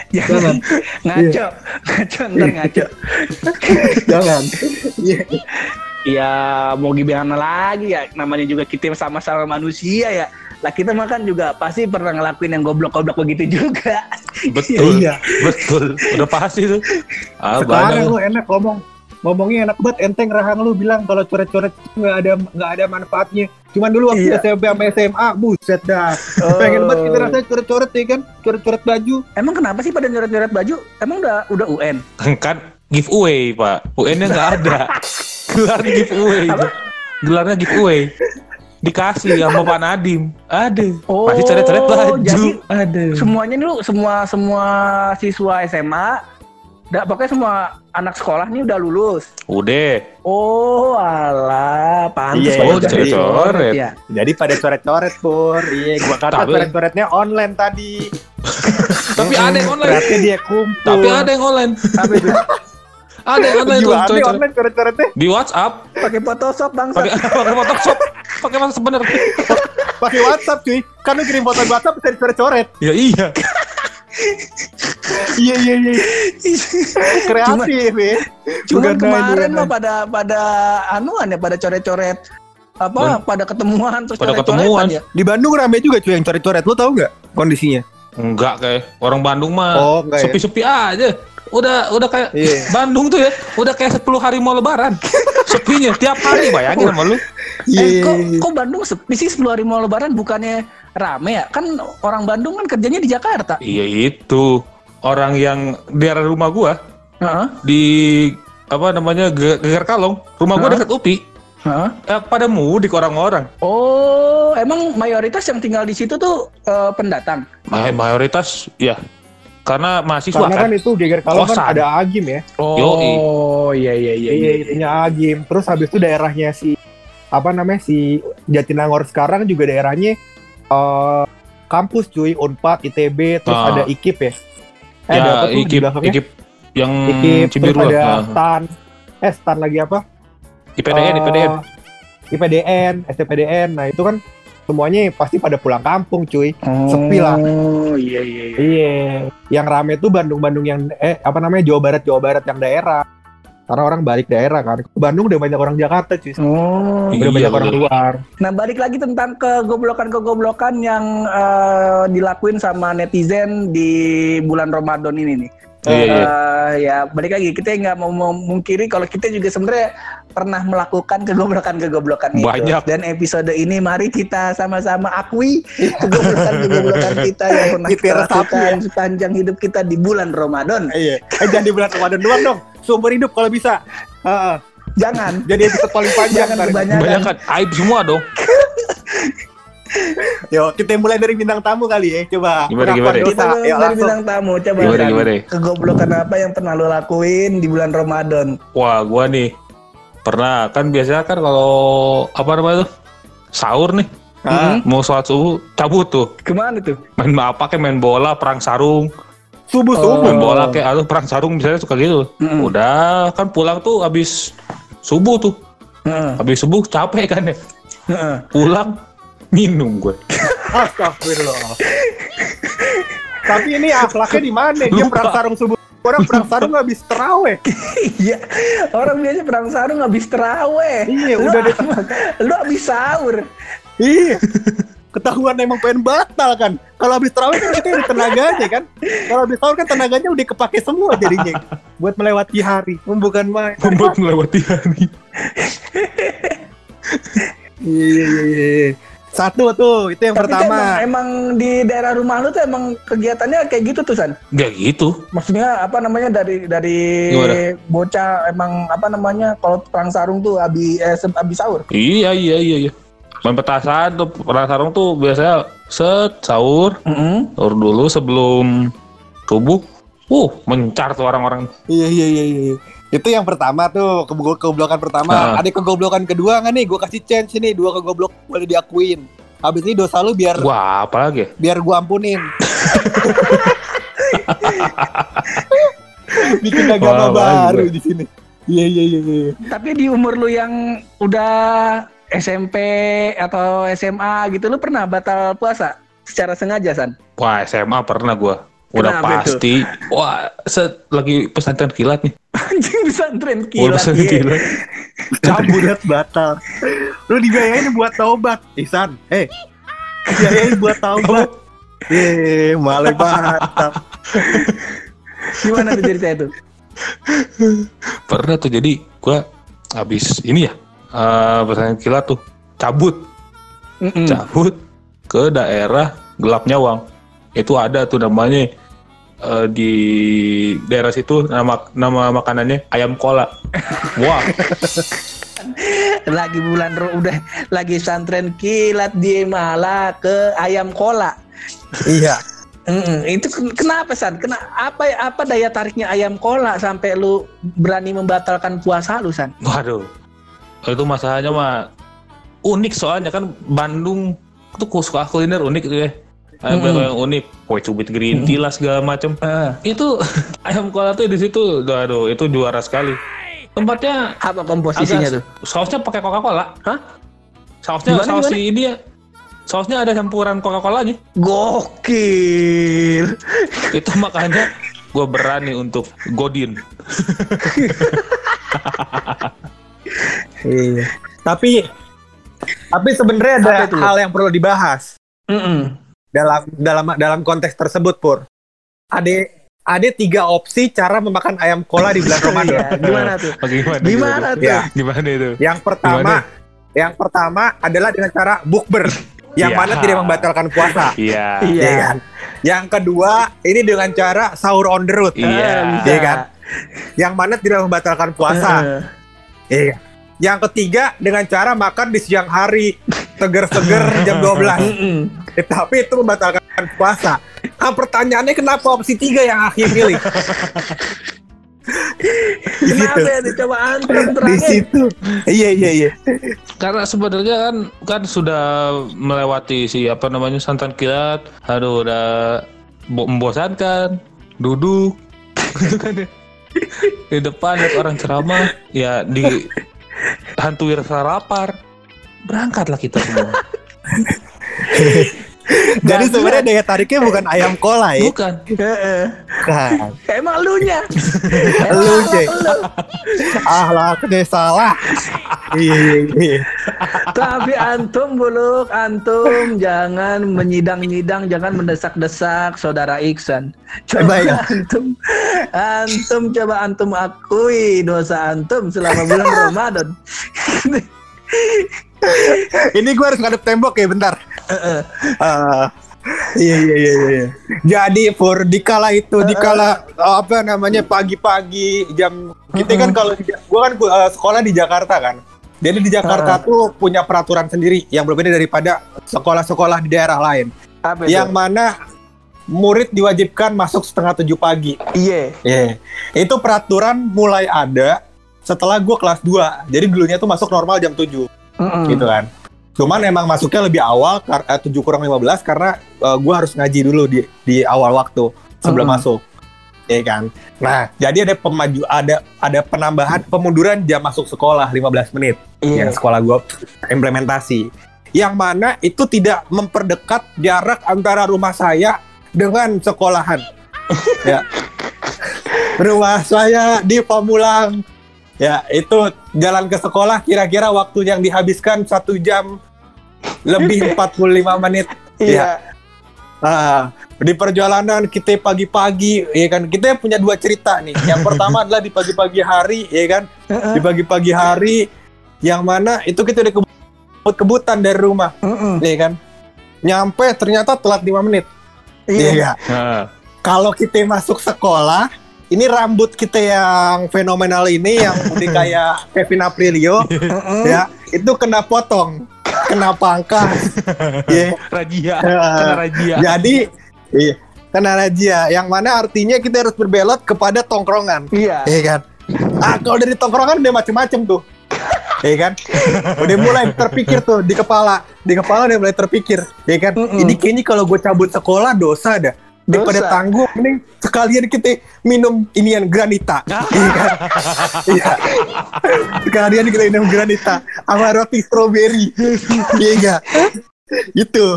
A: Jangan.
B: jangan ngaco ngaco ntar ngaco
A: jangan. Iya.
B: ya mau gimana lagi ya namanya juga kita sama-sama manusia ya lah kita makan juga pasti pernah ngelakuin yang goblok-goblok begitu juga
H: Betul.
A: Iya.
H: Betul. Udah pasti tuh. Ah,
A: Sekarang
H: banyak.
A: lu enak ngomong ngomongnya enak banget enteng rahang lu bilang kalau coret-coret itu nggak ada nggak ada manfaatnya cuman dulu waktu
B: Iya.
A: SMP sama SMA buset dah
B: Oh.
A: pengen banget kita rasanya coret-coret ya kan coret-coret baju
B: emang kenapa sih pada nyoret-nyoret baju emang udah udah UN
H: Kan giveaway, Pak. UN-nya nggak ada. Gelarnya giveaway. Gelarnya giveaway. Dikasih sama Pak Nadim. Ada.
B: Oh,
H: Pasti coret-coret baju.
B: jadi
H: ada.
B: semuanya nih lu semua semua siswa SMA Nggak, pokoknya semua anak sekolah nih udah lulus.
H: Udah.
B: Oh, alah, pantas
A: Iya,
B: pada
H: oh,
B: jadi
H: coret-coret.
B: Ya.
A: jadi pada coret-coret pur iya gua kata
H: Tapi-
A: coret-coretnya online tadi
H: Tapi ada yang online.
A: Berarti dia kumpul
H: Tapi ada yang online.
A: Itu?
H: Ada ada itu
A: Gimana nih
H: coret-coret.
A: online coret-coretnya?
H: di WhatsApp
B: Pakai Photoshop bang.
H: pakai Photoshop pakai Photoshop bener
A: Pakai WhatsApp cuy. Kan lu kirim foto di WhatsApp bisa dicoret-coret.
H: ya iya
A: Iya iya iya. Kreatif ya.
B: Cuman kemarin
A: main,
B: mah pada pada anuan ya pada coret-coret apa
H: Ben-
B: pada ketemuan terus
H: Pada ketemuan.
B: ya.
A: Di Bandung rame juga cuy yang coret-coret. Lu tahu nggak kondisinya?
H: enggak kayak orang Bandung mah
A: Oh, ya?
H: sepi-sepi aja udah udah kayak
A: Iya.
H: Bandung tuh ya udah kayak 10 hari mau lebaran sepinya tiap hari bayangin sama lu
B: Eh, kok, kok Bandung sepi sih 10 hari mau lebaran bukannya rame ya? Kan orang Bandung kan kerjanya di Jakarta.
H: iya itu orang yang di daerah rumah gua
B: Heeh.
H: di apa namanya Ge- Geger Kalong rumah gua
B: Hah?
H: dekat UPI
B: Heeh.
H: eh, pada mudik orang-orang
B: Oh, emang mayoritas yang tinggal di situ tuh eh, pendatang.
H: May- mayoritas ya karena mahasiswa
A: Karena kan
H: kan
A: itu Geger Kalong kan
H: Kosan.
A: ada Agim ya.
H: Yoi.
B: Oh, iya iya iya.
A: Iya, itunya Agim. Terus habis itu daerahnya si apa namanya si Jatinangor sekarang juga daerahnya eh kampus cuy, Unpad, ITB, terus
H: Ah.
A: ada IKIP ya. Eh, ada
H: ya
A: apa tuh di
H: ikip
A: belakangnya?
H: ikip yang
A: IKIP, terus
H: Cibiru
A: ada
H: lah.
A: STAN. Eh, STAN lagi apa?
H: IPDN
A: Eh,
H: IPDN
A: IPDN, STPDN. Nah, itu kan semuanya pasti pada pulang kampung cuy. Sepi lah.
B: Oh, iya iya iya.
A: Iya, yang rame tuh Bandung-Bandung yang eh apa namanya Jawa Barat Jawa Barat yang daerah. Karena orang balik daerah kan. Bandung udah banyak orang Jakarta cuy.
B: Oh.
A: Udah
H: Iya,
A: banyak orang luar.
B: Nah, balik lagi tentang kegoblokan-kegoblokan yang eh, dilakuin sama netizen di bulan Ramadan ini nih.
H: Iya, iya.
B: Eh, ya balik lagi kita nggak mau memungkiri kalau kita juga sebenarnya pernah melakukan kegoblokan-kegoblokan itu.
H: Banyak.
B: Dan episode ini mari kita sama-sama akui kegoblokan-kegoblokan kita yang pernah
A: Kita
B: lakukan sepanjang hidup kita di bulan Ramadan.
A: Iya. Eh jangan di bulan Ramadan doang dong. Seumur hidup kalau bisa. Heeh.
B: Jangan
A: Jadi episode paling panjang.
B: jangan
A: ntar.
B: kebanyakan.
H: banyak kan aib semua dong
A: Yo, kita mulai dari bintang tamu kali ya. Coba.
H: Gimana, gimana?
B: Kita
A: Ya,
B: dari bintang tamu coba
H: Gimana, gimana?
B: kegoblokan apa yang pernah lo lakuin di bulan Ramadan?
H: wah gua nih pernah kan biasanya kan kalau apa namanya tuh sahur nih
A: Ah,
H: mau sholat subuh cabut tuh
B: Ke mana tuh?
H: main apa kayak main bola perang sarung
A: subuh subuh.
H: main bola kayak atau perang sarung misalnya suka gitu
B: Mm-mm.
H: udah kan pulang tuh habis subuh tuh
B: Heeh.
H: habis subuh capek kan ya
B: Heeh.
H: pulang minum gue
A: Astagfirullah. Tapi ini akhlaknya di mana? Dia perang sarung subuh. Orang perang sarung habis terawih.
B: Iya, orang biasa perang sarung habis teraweh.
A: Iya,
B: Lu
A: udah deh.
B: Lu habis sahur.
A: Iya. Ketahuan emang pengen batal kan. Kalau habis terawih kan kita tenaganya kan. Kalau habis sahur kan tenaganya udah kepake semua jadinya. Buat melewati hari. Bukan main.
H: membuat melewati hari
A: Iya, iya, iya. Satu tuh, itu yang
B: Tapi tuh
A: pertama.
B: emang, emang di daerah rumah lu tuh emang kegiatannya kayak gitu tuh San.
H: Gak gitu
B: Maksudnya apa namanya dari dari
H: Gimana?
B: bocah emang apa namanya kalau perang sarung tuh habis eh, habis sahur.
H: iya iya iya iya main petasan tuh perang sarung tuh biasanya set sahur
B: Heeh.
H: sahur dulu sebelum subuh uh mencar tuh orang-orang
A: Iya, iya, iya, iya. Itu yang pertama tuh, ke- kegoblokan pertama.
H: Ah.
A: Ada kegoblokan kedua nggak nih? Gue kasih chance nih, dua kegoblok boleh diakuin. Habis ini dosa lu biar
H: wah apalagi ya?
A: biar gua ampunin. Bikin agama
H: Wah,
A: baru di sini. Iya iya iya. iya.
B: Tapi di umur lu yang udah SMP atau SMA gitu lu pernah batal puasa secara sengaja San?
H: wah SMA pernah gua udah
B: Kenapa itu?
H: pasti wah set lagi pesantren kilat nih
B: Anjing pesantren kilat.
H: pesantren
B: iya.
H: kilat
A: Cabut batal. Lu dibiayain buat taubat, Ihsan. Eh. Dibiayain buat taubat. Eh, malah batal.
B: Gimana tuh ceritanya tuh?
H: pernah tuh jadi gua habis ini ya eh pesantren kilat tuh cabut cabut ke daerah gelap nyawang itu ada tuh namanya eh, di daerah situ nama nama makanannya ayam kola wah
B: lagi bulan udah lagi pesantren kilat dia malah ke ayam kola.
A: Iya.
B: Mm-mm. Itu ken- kenapa san? Kena apa apa daya tariknya ayam kola sampai lu berani membatalkan puasa lu san?
H: waduh itu masalahnya mah unik soalnya kan Bandung tuh suka kuliner unik gitu ya ayam kola yang unik, kue cubit green tea lah segala macam. Itu ayam kola tuh di situ, aduh itu juara sekali. Tempatnya
B: Apa komposisinya tuh?
H: Sausnya pakai Coca-Cola.
B: Hah?
H: Sausnya
B: Gimana,
H: saus
B: gimana?
H: ini ya. Sausnya ada campuran Coca-Colanya.
B: Gokil.
H: Itu makanya gue berani untuk godin.
A: Iya. Tapi tapi sebenarnya ada hal yang perlu dibahas
B: Mm-mm.
A: Dalam dalam dalam konteks tersebut Pur. Ada ada tiga opsi cara memakan ayam kola di bulan Ramadan.
B: Iya, gimana tuh?
H: Bagaimana?
B: Gimana tuh?
A: Ya.
H: Gimana itu?
A: Yang pertama, yang pertama adalah dengan cara bukber, yang
H: Iya.
A: mana tidak membatalkan puasa.
H: Iya.
B: Iya.
A: Iya kan? Yang kedua, ini dengan cara sahur on the road.
H: Iya.
A: Iya kan? Yang mana tidak membatalkan puasa. Iya. Yang ketiga dengan cara makan di siang hari seger-seger jam 12.
B: mm-mm.
A: Eh, tapi itu membatalkan puasa. Nah, pertanyaannya kenapa opsi tiga yang akhir pilih? di
B: Kenapa ya? Coba antum
A: Di situ. Iya iya iya.
H: Karena sebenarnya kan kan sudah melewati si apa namanya santan kilat, aduh udah bo- membosankan, duduk gitu kan ya. Di depan lihat orang ceramah, ya di hantui rasa lapar. Berangkatlah kita semua.
A: Jadi sebenarnya daya tariknya bukan ayam kola ya.
H: Bukan.
B: Heeh.
A: Bukan.
B: Emang lu nya.
A: Lu Cek. Ah lah, aku salah. Iya iya iya.
B: Tapi antum buluk, antum jangan menyidang-nyidang, jangan mendesak-desak saudara Iksan. Coba
A: Baik.
B: antum, antum coba antum akui dosa antum selama bulan Ramadan.
A: Ini gue harus ngadep tembok ya bentar. Ah, iya iya iya iya. Jadi Pur dikala itu dikala uh, apa namanya pagi-pagi jam kita kan kalau gua kan uh, sekolah di Jakarta kan. Jadi di Jakarta tuh punya peraturan sendiri yang berbeda daripada sekolah-sekolah di daerah lain.
B: Apa itu?
A: Yang mana murid diwajibkan masuk setengah tujuh pagi.
B: Iya.
A: Iya. Itu peraturan mulai ada setelah gua kelas 2. Jadi dulunya tuh masuk normal jam 7
B: Mm-mm.
A: gitu kan. Cuman emang masuknya lebih awal eh, 7 kurang 15 karena eh, gua harus ngaji dulu di di awal waktu sebelum
B: Mm-mm.
A: masuk. Iya kan. Nah, jadi ada pemaju ada ada penambahan pemunduran jam masuk sekolah 15 menit
B: Iya.
A: yang sekolah gua implementasi. Yang mana itu tidak memperdekat jarak antara rumah saya dengan sekolahan. ya. Rumah saya di Pamulang. Ya, itu jalan ke sekolah kira-kira waktu yang dihabiskan satu jam lebih 45 menit.
B: Iya.
A: Ah, di perjalanan kita pagi-pagi, ya kan kita punya dua cerita nih. Yang pertama adalah di pagi-pagi hari, ya kan, di pagi-pagi hari, yang mana itu kita udah kebut-kebutan dari rumah,
B: Mm-mm.
A: ya kan. Nyampe ternyata telat 5 menit.
B: Iya.
A: Iya.
H: Nah,
A: Kalau kita masuk sekolah, ini rambut kita yang fenomenal ini yang udah kayak Kevin Aprilio, ya itu kena potong, kena pangkas, ya.
H: rajia,
A: Ya.
H: kena rajia.
A: Jadi, iya, kena razia. Yang mana artinya kita harus berbelot kepada tongkrongan.
B: Iya.
A: Iya kan? Ah, kalau dari tongkrongan udah macem-macem tuh. Iya kan? Udah mulai terpikir tuh di kepala. Di kepala udah mulai terpikir. Iya kan? Ini kayaknya kalau gue cabut sekolah dosa dah. Daripada
B: Dosa.
A: tanggung, mending sekalian kita minum inian granita. iya? Iya. Sekalian kita minum granita sama roti strawberry. Iya enggak? Gitu.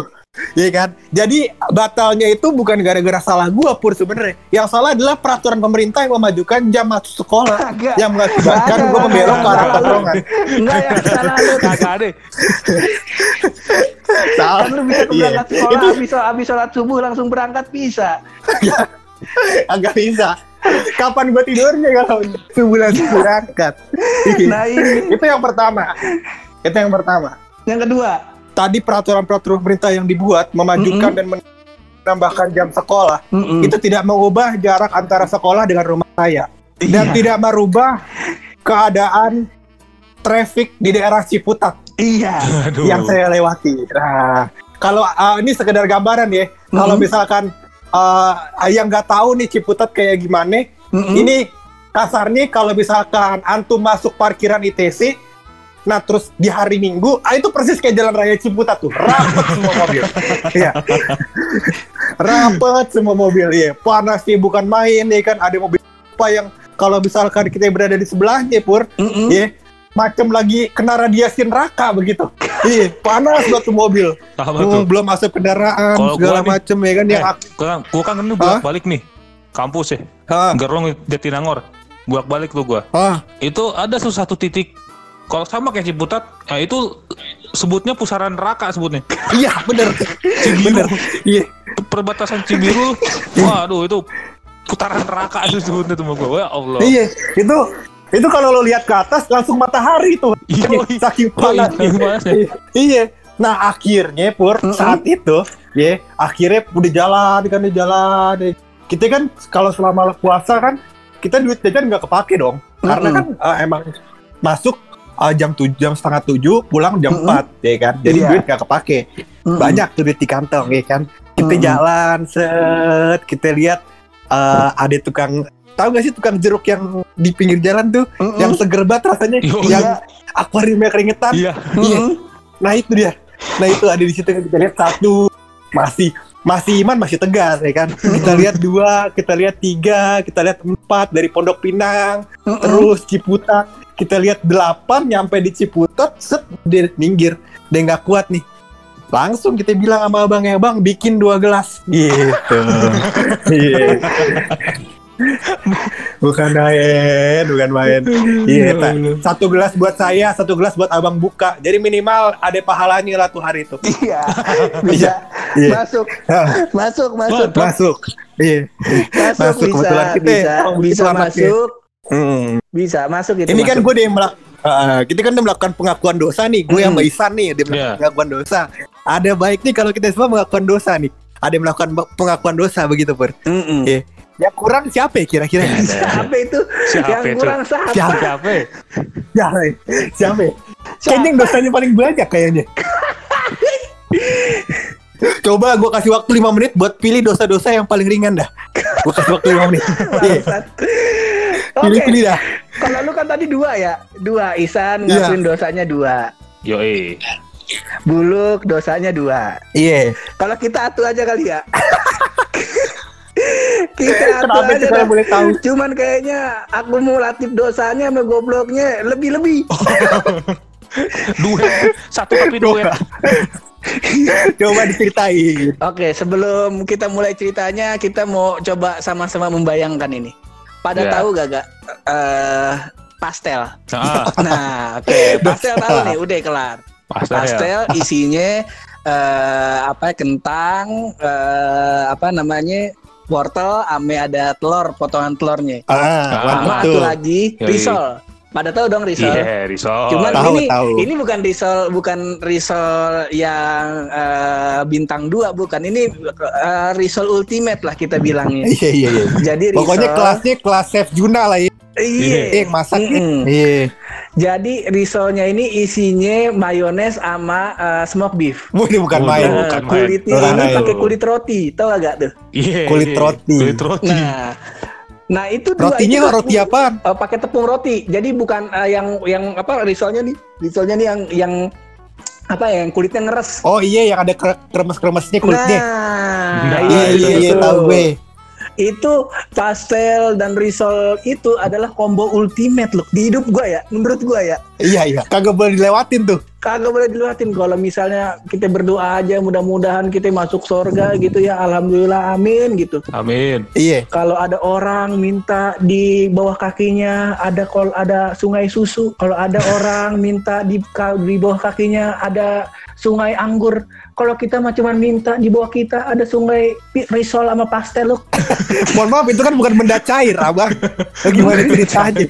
A: Iya kan? Jadi batalnya itu bukan gara-gara salah gua pur sebenarnya. Yang salah adalah peraturan pemerintah yang memajukan jam masuk sekolah
B: Kagak.
A: yang mengakibatkan gua membelok ke arah tongkrongan.
B: Enggak yang salah lu.
H: Kagak deh.
A: Salah.
B: Kan lu bisa ke berangkat sekolah
A: Itu
B: habis habis sholat subuh langsung berangkat bisa.
A: agak bisa. Kapan gua tidurnya kalau sebulan berangkat?
B: Nah ini
A: itu yang pertama. Itu yang pertama.
B: yang kedua.
A: Tadi peraturan-peraturan pemerintah yang dibuat memajukan dan menambahkan jam sekolah
B: Mm-mm.
A: itu tidak mengubah jarak antara sekolah dengan rumah saya dan
B: Iya.
A: tidak merubah keadaan traffic di daerah Ciputat
B: Iya.
H: Aduh.
A: yang saya lewati. Nah, kalau uh, ini sekedar gambaran ya, kalau
B: Mhm.
A: misalkan uh, yang nggak tahu nih Ciputat kayak gimana,
B: Mm-mm.
A: ini kasarnya kalau misalkan antum masuk parkiran ITC, Nah terus di hari Minggu, ah itu persis kayak jalan raya Ciputat tuh, rapet semua mobil. Iya, rapet semua mobil. Iya, panas sih bukan main ya kan. Ada mobil apa yang kalau misalkan kita berada di sebelahnya pur,
B: Mm-mm.
A: iya, macam lagi kena radiasi neraka begitu. iya, panas banget tuh mobil.
H: Apa
A: Hmm,
H: tuh?
A: belum masuk kendaraan
H: Kalau
A: segala
H: nih-
A: macem ya kan
H: Eh,
A: yang
H: gua, gua kan ini bolak balik nih kampus ya.
A: Hah,
H: Gerong Jatinangor. Bolak balik tuh gua.
A: hah,
H: Itu ada satu titik kalau sama kayak Ciputat, ya itu sebutnya pusaran neraka sebutnya.
A: iya bener, bener, iya.
H: Perbatasan Cibiru, waduh itu putaran neraka itu sebutnya tuh sama gua. Ya Allah.
A: Iya, itu itu kalau lo lihat ke atas langsung matahari tuh.
H: Iya,
A: Saking
H: iya,
A: panas.
H: iya, panasnya.
A: Iya. Nah akhirnya pur saat itu, ya akhirnya udah jalan kan udah jalan. ya. Kita kan kalau selama puasa kan kita duit jajan nggak kepake dong, karena kan eh, emang masuk eh, jam tujuh jam setengah tujuh pulang jam empat ya kan, jadi
B: Iya.
A: duit nggak kepake.
B: Mm-mm.
A: Banyak tuh duit di kantong ya kan. Kita
B: Mm-mm.
A: jalan set, kita lihat eh, ada tukang tahu gak sih tukang jeruk yang di pinggir jalan tuh?
B: Mm-mm.
A: yang seger banget rasanya.
H: Yo,
A: yang akuariumnya keringetan.
H: Iya.
A: Iya.
B: Mm-mm.
A: nah itu dia. Nah itu ada di situ. Kita lihat satu. Masih masih iman masih tegar ya kan? Kita lihat dua kita lihat tiga kita lihat empat dari Pondok Pinang
B: Mm-mm.
A: terus Ciputat. Kita lihat delapan nyampe di Ciputat set dia minggir. Dia nggak kuat nih. Langsung kita bilang sama abangnya bang bikin dua gelas. Gitu. Iya. Bukan main bukan main. Iya tak. satu gelas buat saya satu gelas buat abang buka. Jadi minimal ada pahalanya lah tuh hari itu.
B: Iya, bisa.
A: Iya.
B: masuk, masuk, masuk,
A: masuk. Iya.
B: Masuk,
A: Masuk,
B: bisa,
A: kebetulan. kita
B: bisa, bisa masuk,
A: Hmm.
B: bisa masuk itu.
A: ini kan gue dia melak eh, kita kan udah melakukan pengakuan dosa nih. Gue yang
B: Hmm.
A: Isan nih dia melakukan
H: Iya.
A: pengakuan dosa. Ada baik nih kalau kita semua melakukan dosa nih. Ada yang melakukan pengakuan dosa begitu pur.
B: Mm-mm.
A: Iya. Yang kurang siapa ya kira-kira
B: Siapa itu?
H: Siapa
B: yang
H: itu?
B: kurang siapa?
A: Siapa?
H: Siapa? ya?
A: siapa ya? siapa ya? kayaknya yang dosanya paling banyak kayaknya Coba gue kasih waktu 5 menit buat pilih dosa-dosa yang paling ringan dah. Gue kasih waktu 5 menit. Iya.
B: Bangsat. Oke,
A: Pilih-pilih dah.
B: kalau lu kan tadi dua ya, dua Isan
A: Iya.
B: ngakuin dosanya dua,
H: Yoi.
B: Buluk dosanya dua.
A: Iya.
B: Kalau kita atu aja kali ya. kita
A: Kenapa
B: aja
A: itu saya
B: dah.
A: boleh tahu?
B: Cuman kayaknya akumulatif dosanya sama gobloknya lebih-lebih.
H: Duet. Satu tapi duet.
A: Coba diceritain.
B: Oke, sebelum kita mulai ceritanya, kita mau coba sama-sama membayangkan ini. Pada
H: Ya.
B: tahu gak gak eh, pastel?
H: Ah,
B: Nah, oke, pastel tahu nih, udah kelar.
H: pastel ya.
B: Pastel isinya eh apa kentang, eh apa namanya? Wortel, ame ada telur, potongan telurnya.
A: Ah,
H: Ah,
B: Sama satu lagi
H: Yoi.
B: risol. Pada tahu dong risol.
H: Iya, risol.
B: Cuman
A: Tahu,
B: ini
A: tahu.
B: ini bukan risol bukan risol yang eh, bintang dua bukan ini eh, risol ultimate lah kita bilangnya.
A: Iya iya iya.
B: Jadi risol
A: Pokoknya kelasnya kelas chef Juna lah ya.
B: Iya.
A: Eh, yang masak.
B: Mm-mm.
A: Iya.
B: Jadi risolnya ini isinya mayones sama eh, smoked beef.
A: Wah, ini bukan
H: Oh,
A: main.
H: iya.
B: Eh,
H: bukan main.
B: kulitnya
A: Bukan
B: ini
A: main.
B: pakai kulit roti, tau gak tuh?
H: Iya.
A: Kulit roti.
H: Kulit roti.
B: Nah, nah itu dua
A: Rotinya
B: itu
A: roti apaan?
B: Eh, pakai tepung roti. Jadi bukan eh, yang yang apa risolnya nih? Risolnya nih yang yang apa ya? Yang kulitnya ngeres.
A: Oh iya yang ada kre- kremes-kremesnya kulitnya.
B: Nah,
H: Nah,
A: iya iya iya tahu gue.
B: Itu pastel dan risol itu adalah combo ultimate loh di hidup gua ya, menurut gua ya.
A: Iya iya. Kagak boleh dilewatin tuh.
B: Kagak boleh diluatin kalau misalnya kita berdoa aja mudah-mudahan kita masuk surga gitu ya. Alhamdulillah amin gitu.
H: Amin.
A: Iya.
B: Kalau ada orang minta di bawah kakinya ada kol ada sungai susu, kalau ada orang minta di di bawah kakinya ada sungai anggur. Kalau kita mah cuma minta di bawah kita ada sungai risol sama pastel loh.
A: Mohon maaf itu kan bukan benda cair, Abang. Gimana ceritanya?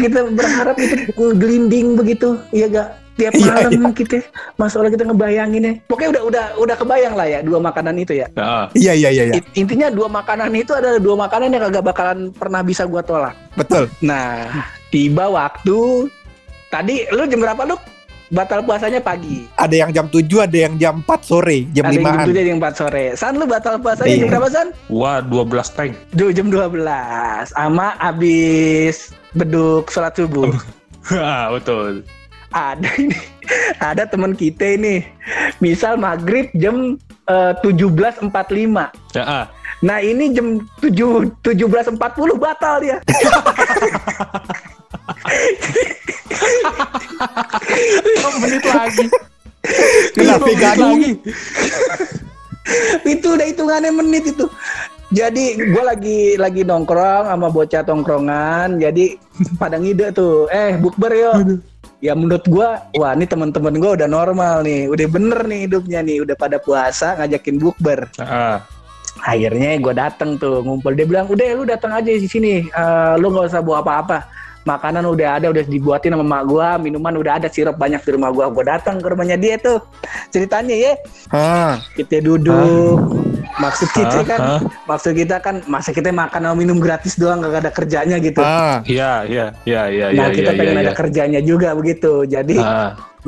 B: kita berharap itu gelinding begitu, iya gak? Tiap
A: Iya,
B: malam kita, masalah kita ngebayangin ya. Pokoknya udah udah udah kebayang lah ya dua makanan itu ya.
A: Iya iya iya iya.
B: Intinya dua makanan itu adalah dua makanan yang kagak bakalan pernah bisa gua tolak.
A: Betul.
B: Nah, tiba waktu tadi lu jam berapa lu? Batal puasanya pagi.
A: Ada yang jam 7, ada yang jam 4 sore, jam
B: ada yang jam
A: 5-an.
B: 7 ada yang 4 sore. San lu batal puasanya
A: Iya.
B: jam berapa San?
H: wah 12 tank.
B: Duh, jam 12. Sama abis beduk sholat subuh.
H: Ah, betul.
B: Ada ini. Ada teman kita ini. Misal maghrib jam eh, 17.45
H: Ya, ah.
B: nah ini jam 7 17.40 batal dia.
H: Menit lagi.
A: Kenapa gaduh?
B: itu udah hitungannya menit itu. Jadi gue lagi lagi nongkrong sama bocah tongkrongan. Jadi pada ngide tuh eh bukber yuk ya menurut gue wah ini teman-teman gue udah normal nih. Udah bener nih hidupnya nih. Udah pada puasa ngajakin bukber.
H: Ah.
B: akhirnya gue dateng tuh ngumpul. Dia bilang udah lu datang aja di sini. Eh, lu nggak usah bawa apa-apa makanan udah ada udah dibuatin sama mak gua minuman udah ada sirup banyak di rumah gua gue datang ke rumahnya dia tuh ceritanya ya
A: Ah,
B: kita duduk maksud kita
H: Hah?
B: kan
H: Hah?
B: maksud kita kan masa kita makan sama minum gratis doang gak ada kerjanya gitu
A: ah.
H: Iya, iya, iya, iya,
B: nah
H: iya,
B: kita
H: iya,
B: pengen
H: iya.
B: ada kerjanya juga begitu jadi.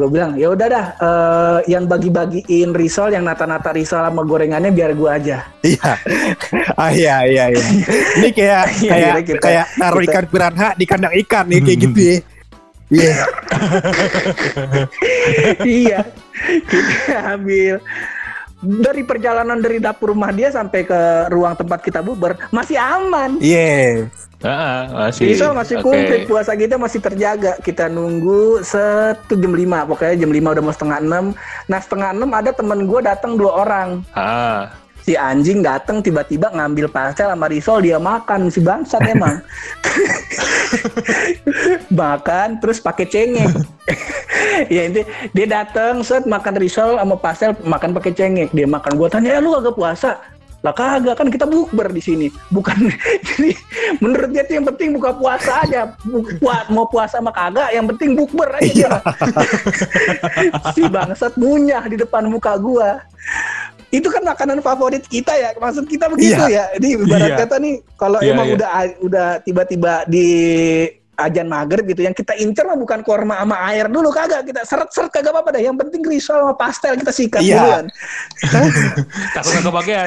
B: Gue bilang ya udah dah eh, yang bagi-bagiin risol yang nata-nata risol sama gorengannya biar gua aja
A: Iya. Ah iya iya iya. Ini kayak
B: Iya,
A: kayak
B: kita-
A: kayak naruh
B: kita-
A: ikan piranha di kandang ikan nih kayak gitu ya. Iya.
B: iya kita ambil dari perjalanan dari dapur rumah dia sampai ke ruang tempat kita bubar masih aman
A: Iya.
H: Ah, masih.
B: Risol masih komplit, puasa kita masih terjaga. Kita nunggu setu jam 5, pokoknya jam 5 udah mau setengah 6. Nah setengah 6 ada temen gue datang dua orang.
H: Ah.
B: Si anjing datang tiba-tiba ngambil pastel sama risol dia makan si bangsat emang. makan terus pakai cengek. ya ini dia datang set makan risol sama pastel makan pakai cengek. Dia makan gua tanya, "Eh lu kagak puasa?" Lah kagak kan kita bukber di sini. Bukan jadi menurut dia tuh yang penting buka puasa aja. Bu- pua- mau puasa sama kagak yang penting bukber aja dia. si bangsat munyah di depan muka gua. Itu kan makanan favorit kita ya. Maksud kita begitu
A: Iya.
B: ya. Jadi ibarat
H: Iya.
B: kata nih kalau
H: Iya,
B: emang
H: iya.
B: udah udah tiba-tiba di ajan maghrib gitu yang kita incer mah bukan korma sama air dulu kagak kita seret-seret kagak apa-apa dah yang penting risol sama pastel kita sikat
A: Iya.
B: duluan
H: Takut nggak kebagian.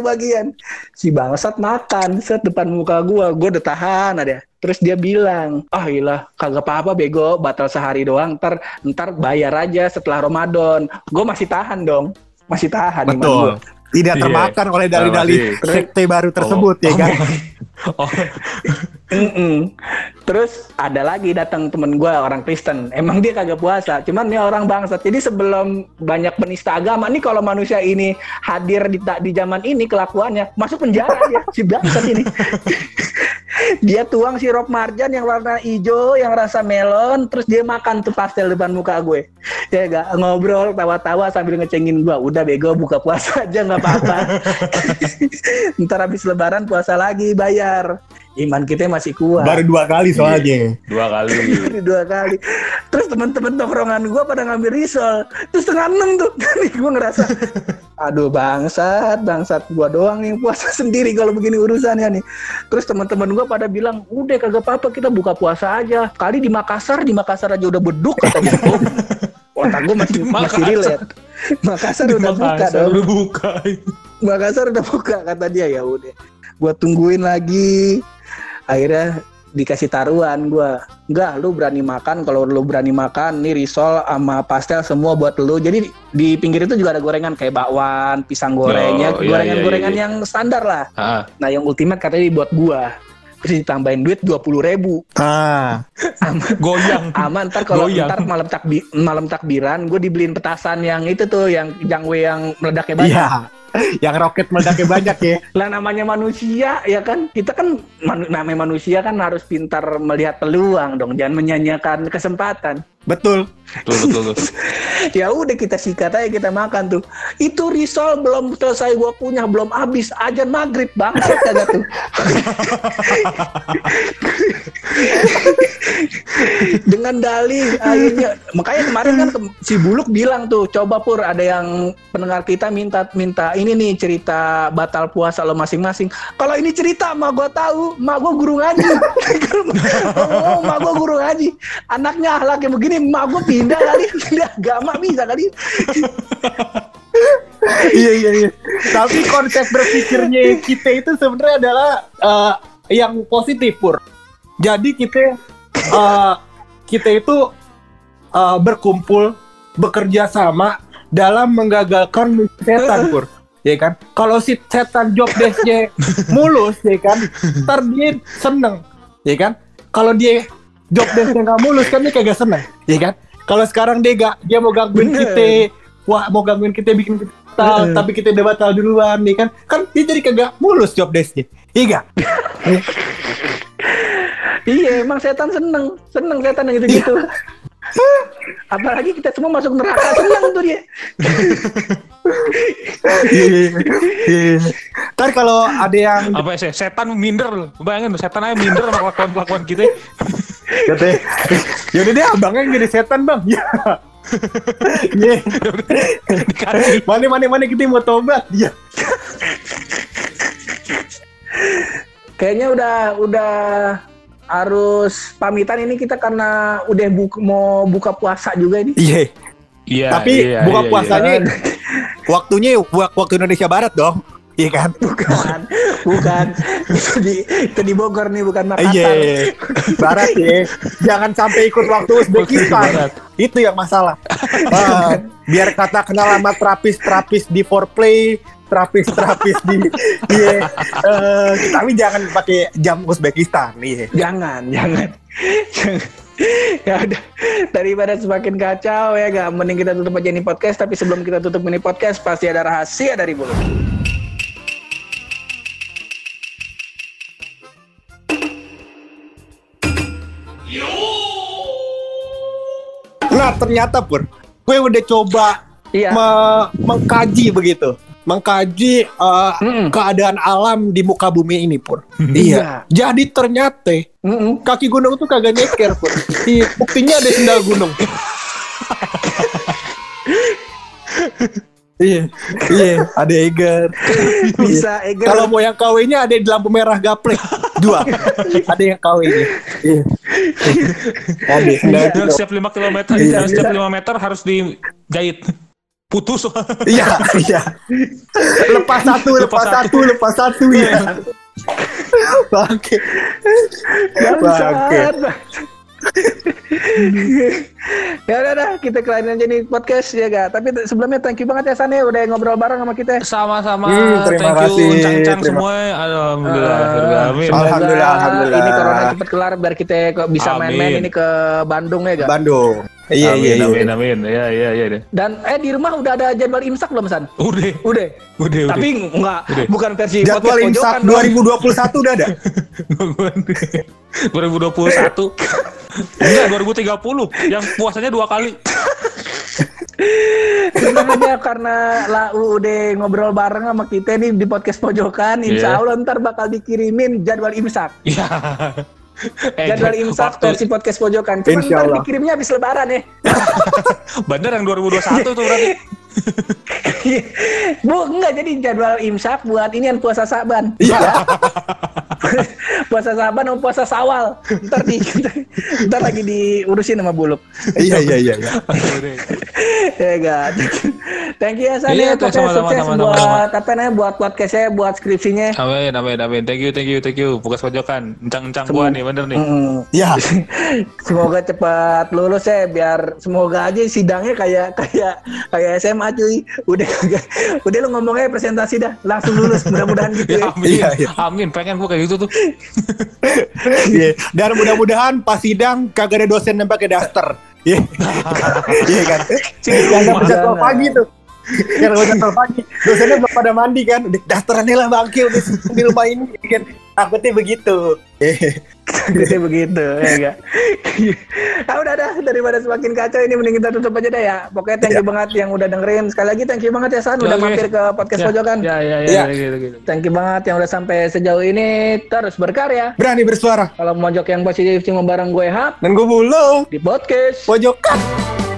B: kebagian si bangsat makan set depan muka gua gua udah tahan ada terus dia bilang ah ilah kagak apa-apa bego batal sehari doang ntar ntar bayar aja setelah Ramadan gua masih tahan dong masih tahan.
A: Betul. Tidak
H: Iya.
A: termakan oleh dalih-dalih
H: Masih.
A: sekte baru tersebut ya kan.
H: Oh,
B: Mm-mm. Terus ada lagi datang temen gue orang Kristen. Emang dia kagak puasa, cuman dia orang bangsat. Jadi sebelum banyak penista agama nih kalau manusia ini hadir di di zaman ini kelakuannya masuk penjara ya si bangsat ini. dia tuang sirup marjan yang warna hijau, yang rasa melon, terus dia makan tuh pastel depan muka gue. Ya gak ngobrol tawa-tawa sambil ngecengin gue. Udah bego buka puasa aja nggak apa-apa. Ntar habis lebaran puasa lagi bayar. Iman kita masih kuat.
A: Baru dua kali soalnya.
H: dua kali.
B: Dua kali. Terus teman-teman tongkrongan gua pada ngambil risol. Terus setengah enam tuh. Nih gua ngerasa, aduh bangsat, bangsat gua doang yang puasa sendiri kalau begini urusannya nih. Terus teman-teman gua pada bilang, udah kagak apa-apa kita buka puasa aja. Kali di Makassar, di Makassar aja udah beduk katanya. Oh, Otak gua masih masih
H: Makassar.
B: relate. Makassar udah buka
H: Makassar
B: dong.
H: udah buka.
B: Makassar udah buka kata dia ya udah. Gua tungguin lagi. Akhirnya dikasih taruhan gua. Enggak, lu berani makan kalau lu berani makan nih risol sama pastel semua buat lu. Jadi di pinggir itu juga ada gorengan kayak bakwan, pisang goreng ya,
H: Oh, iya,
B: gorengan-gorengan
H: iya, iya.
B: yang standar lah.
H: Ah,
B: Nah, yang ultimate katanya dibuat gua. Terus ditambahin duit dua puluh ribu.
A: Ah,
H: goyang.
B: Aman ntar kalau ntar malam takbi malam takbiran gue dibeliin petasan yang itu tuh yang jangwe yang meledaknya banyak.
A: iya. Yang roket meledaknya banyak ya.
B: lah namanya manusia ya kan kita kan manu- namanya manusia kan harus pintar melihat peluang dong jangan menyanyiakan kesempatan
A: Betul.
H: Betul.
B: ya udah kita sikat aja kita makan tuh. Itu risol belum selesai gua punya belum habis. Ajan maghrib bangsat kagak tuh. Dengan dalih akhirnya. Makanya kemarin kan si Buluk bilang tuh coba pur ada yang pendengar kita minta minta ini nih cerita batal puasa lo masing-masing. Kalau ini cerita mak gua tahu. Mak gua guru ngaji oh mak gua guru ngaji anaknya ahlaknya begini mak gua pindah kali pindah agama bisa kali
A: iya iya iya. Tapi konsep berpikirnya kita itu sebenarnya adalah eh, yang positif pur. Jadi kita eh, kita itu uh, berkumpul bekerja sama dalam menggagalkan misi setan pur. Ya kan? Kalau si setan job desknya mulus ya kan? Ntar dia seneng ya kan? Kalau dia job desknya nggak mulus kan dia kagak seneng ya kan kalau sekarang dia gak dia mau gangguin
B: Bener.
A: kita wah mau gangguin kita bikin kita batal
B: Bener.
A: tapi kita udah batal duluan nih kan kan dia jadi kagak mulus job desknya iya gak?
B: Iya, emang setan seneng, seneng setan yang gitu-gitu. Apalagi kita semua masuk neraka seneng tuh dia.
A: Iya, iya, iya. Ntar kalau ada yang
H: Apa ya, setan minder loh. Bayangin setan aja minder sama kelakuan-kelakuan kita.
A: Katanya, yaudah deh abangnya jadi setan bang. Ya. Iya. Mana mana mana kita mau tobat. Iya.
B: Kayaknya udah udah harus pamitan ini kita karena udah buk- mau buka puasa juga ini.
A: Iya.
H: Iya.
A: Tapi
H: iya,
A: buka
H: iya, iya.
A: puasanya waktunya wak- waktu Indonesia Barat dong. Iya kan?
B: Bukan, bukan. itu di itu di Bogor nih, bukan Makassar.
A: Iya, Barat ya. Jangan sampai ikut waktu Uzbekistan. Itu yang masalah. Ah, biar kata kenal sama terapis-terapis di foreplay, terapis-terapis di iya. Eh, tapi jangan pakai jam Uzbekistan, iya.
B: Jangan, jangan. Jangan. ya udah daripada semakin kacau ya gak mending kita tutup aja ini podcast tapi sebelum kita tutup ini podcast pasti ada rahasia dari mulut
A: Nah, ternyata pur, gue udah coba
B: Iya.
A: me- mengkaji begitu. Mengkaji eh,
B: Mm-mm.
A: keadaan alam di muka bumi ini pur.
B: Iya.
A: Jadi ternyata
B: Mm-mm.
A: kaki gunung tuh kagak nyeker pur. Di buktinya ada sendal gunung. iya, iya, ada Eger.
B: bisa Eger
A: Kalau mau yang KW-nya ada di lampu merah gaplek. Dua. ada yang KW-nya. Iya. Ada sendal
H: Yang
A: gunung.
H: setiap 5 km,
A: Iya.
H: setiap 5 meter harus dijahit. Putus.
A: Iya, iya. Lepas satu, lepas,
H: Lepas
A: satu, lepas satu ya. Bangke. Bangke.
B: Ya udah dah kita kelarin aja nih podcast ya gak tapi sebelumnya thank you banget ya San ya udah ngobrol bareng sama kita
H: Sama-sama.
A: Hmm, terima
H: Thank
A: kasih,
H: you uncang-uncang
A: terima-
H: semua. Alhamdulillah.
B: Eh,
H: Amin.
B: semoga
A: Alhamdulillah, alhamdulillah.
B: ini corona cepet kelar biar kita kok bisa main-main ini ke Bandung ya gak
A: Bandung. Iya,
H: amin,
A: iya, iya.
H: Amin, amin. Iya, iya, iya.
B: dan eh di rumah udah ada jadwal imsak belum San
H: Udah.
B: udah
H: Udah, udah.
B: tapi enggak
H: Udah.
B: bukan versi
A: Jadwal
B: podcast
A: imsak
B: pojokan dong.
A: 2021 udah ada.
H: 2021. Enggak, 2030. Yang puasanya dua kali.
B: Aja karena Lau udah ngobrol bareng sama kita nih di podcast pojokan, insya
H: Iya.
B: Allah ntar bakal dikirimin jadwal imsak.
H: Iya. Eh,
B: Jadwal imsak
H: waktu-
B: versi podcast pojokan. Cuma
A: Insya
B: ntar
A: Allah.
B: dikirimnya habis lebaran ya.
H: Bener yang 2021 tuh berarti.
B: Bu, enggak jadi jadwal imsak buat ini yang puasa Saban.
A: Iya.
B: Ya. puasa Saban atau puasa Sawal. Ntar di ntar lagi diurusin sama Buluk.
A: Iya, iya, iya. iya.
B: ya enggak. Thank you ya San
H: Iya,
B: ya. Pokoknya
H: sama-sama,
B: sukses
H: sama-sama,
B: buat apa namanya buat podcastnya, buat skripsinya.
H: Amin, amin, amin. Thank you, thank you, thank you. Pukas pojokan. Encang-encang gua nih, bener nih.
B: Mm.
A: Iya.
B: Semoga cepat lulus ya biar semoga aja sidangnya kayak kayak kayak SMA cuy. Udah udah lu ngomongnya presentasi dah langsung lulus mudah-mudahan gitu
H: Ya,
B: ya.
H: amin.
A: Iya, iya.
H: Amin, pengen gua kayak gitu tuh.
A: Iya. Dan mudah-mudahan pas sidang kagak ada dosen yang pakai daster. Iya. Iya kan? Jadwal pagi tuh. Yang dapat jadwal pagi. Dosennya belum pada mandi kan. Udah dasterannya lah bangke udah di rumah ini kan. Takutnya begitu.
B: Gitu begitu ya enggak. ah udah dah daripada semakin kacau ini mending kita tutup aja deh ya. Pokoknya thank you banget yang udah dengerin. Sekali lagi thank you banget ya San udah
H: Oke.
B: mampir ke podcast
H: Ya,
B: pojokan.
H: Ya, ya, ya,
A: Iya.
H: gitu, gitu.
B: Thank you banget yang udah sampai sejauh ini terus berkarya.
A: Berani bersuara.
B: Kalau mojok yang positif cuma bareng gue Hap
A: Dan gue bulu.
B: di podcast.
A: Pojokan.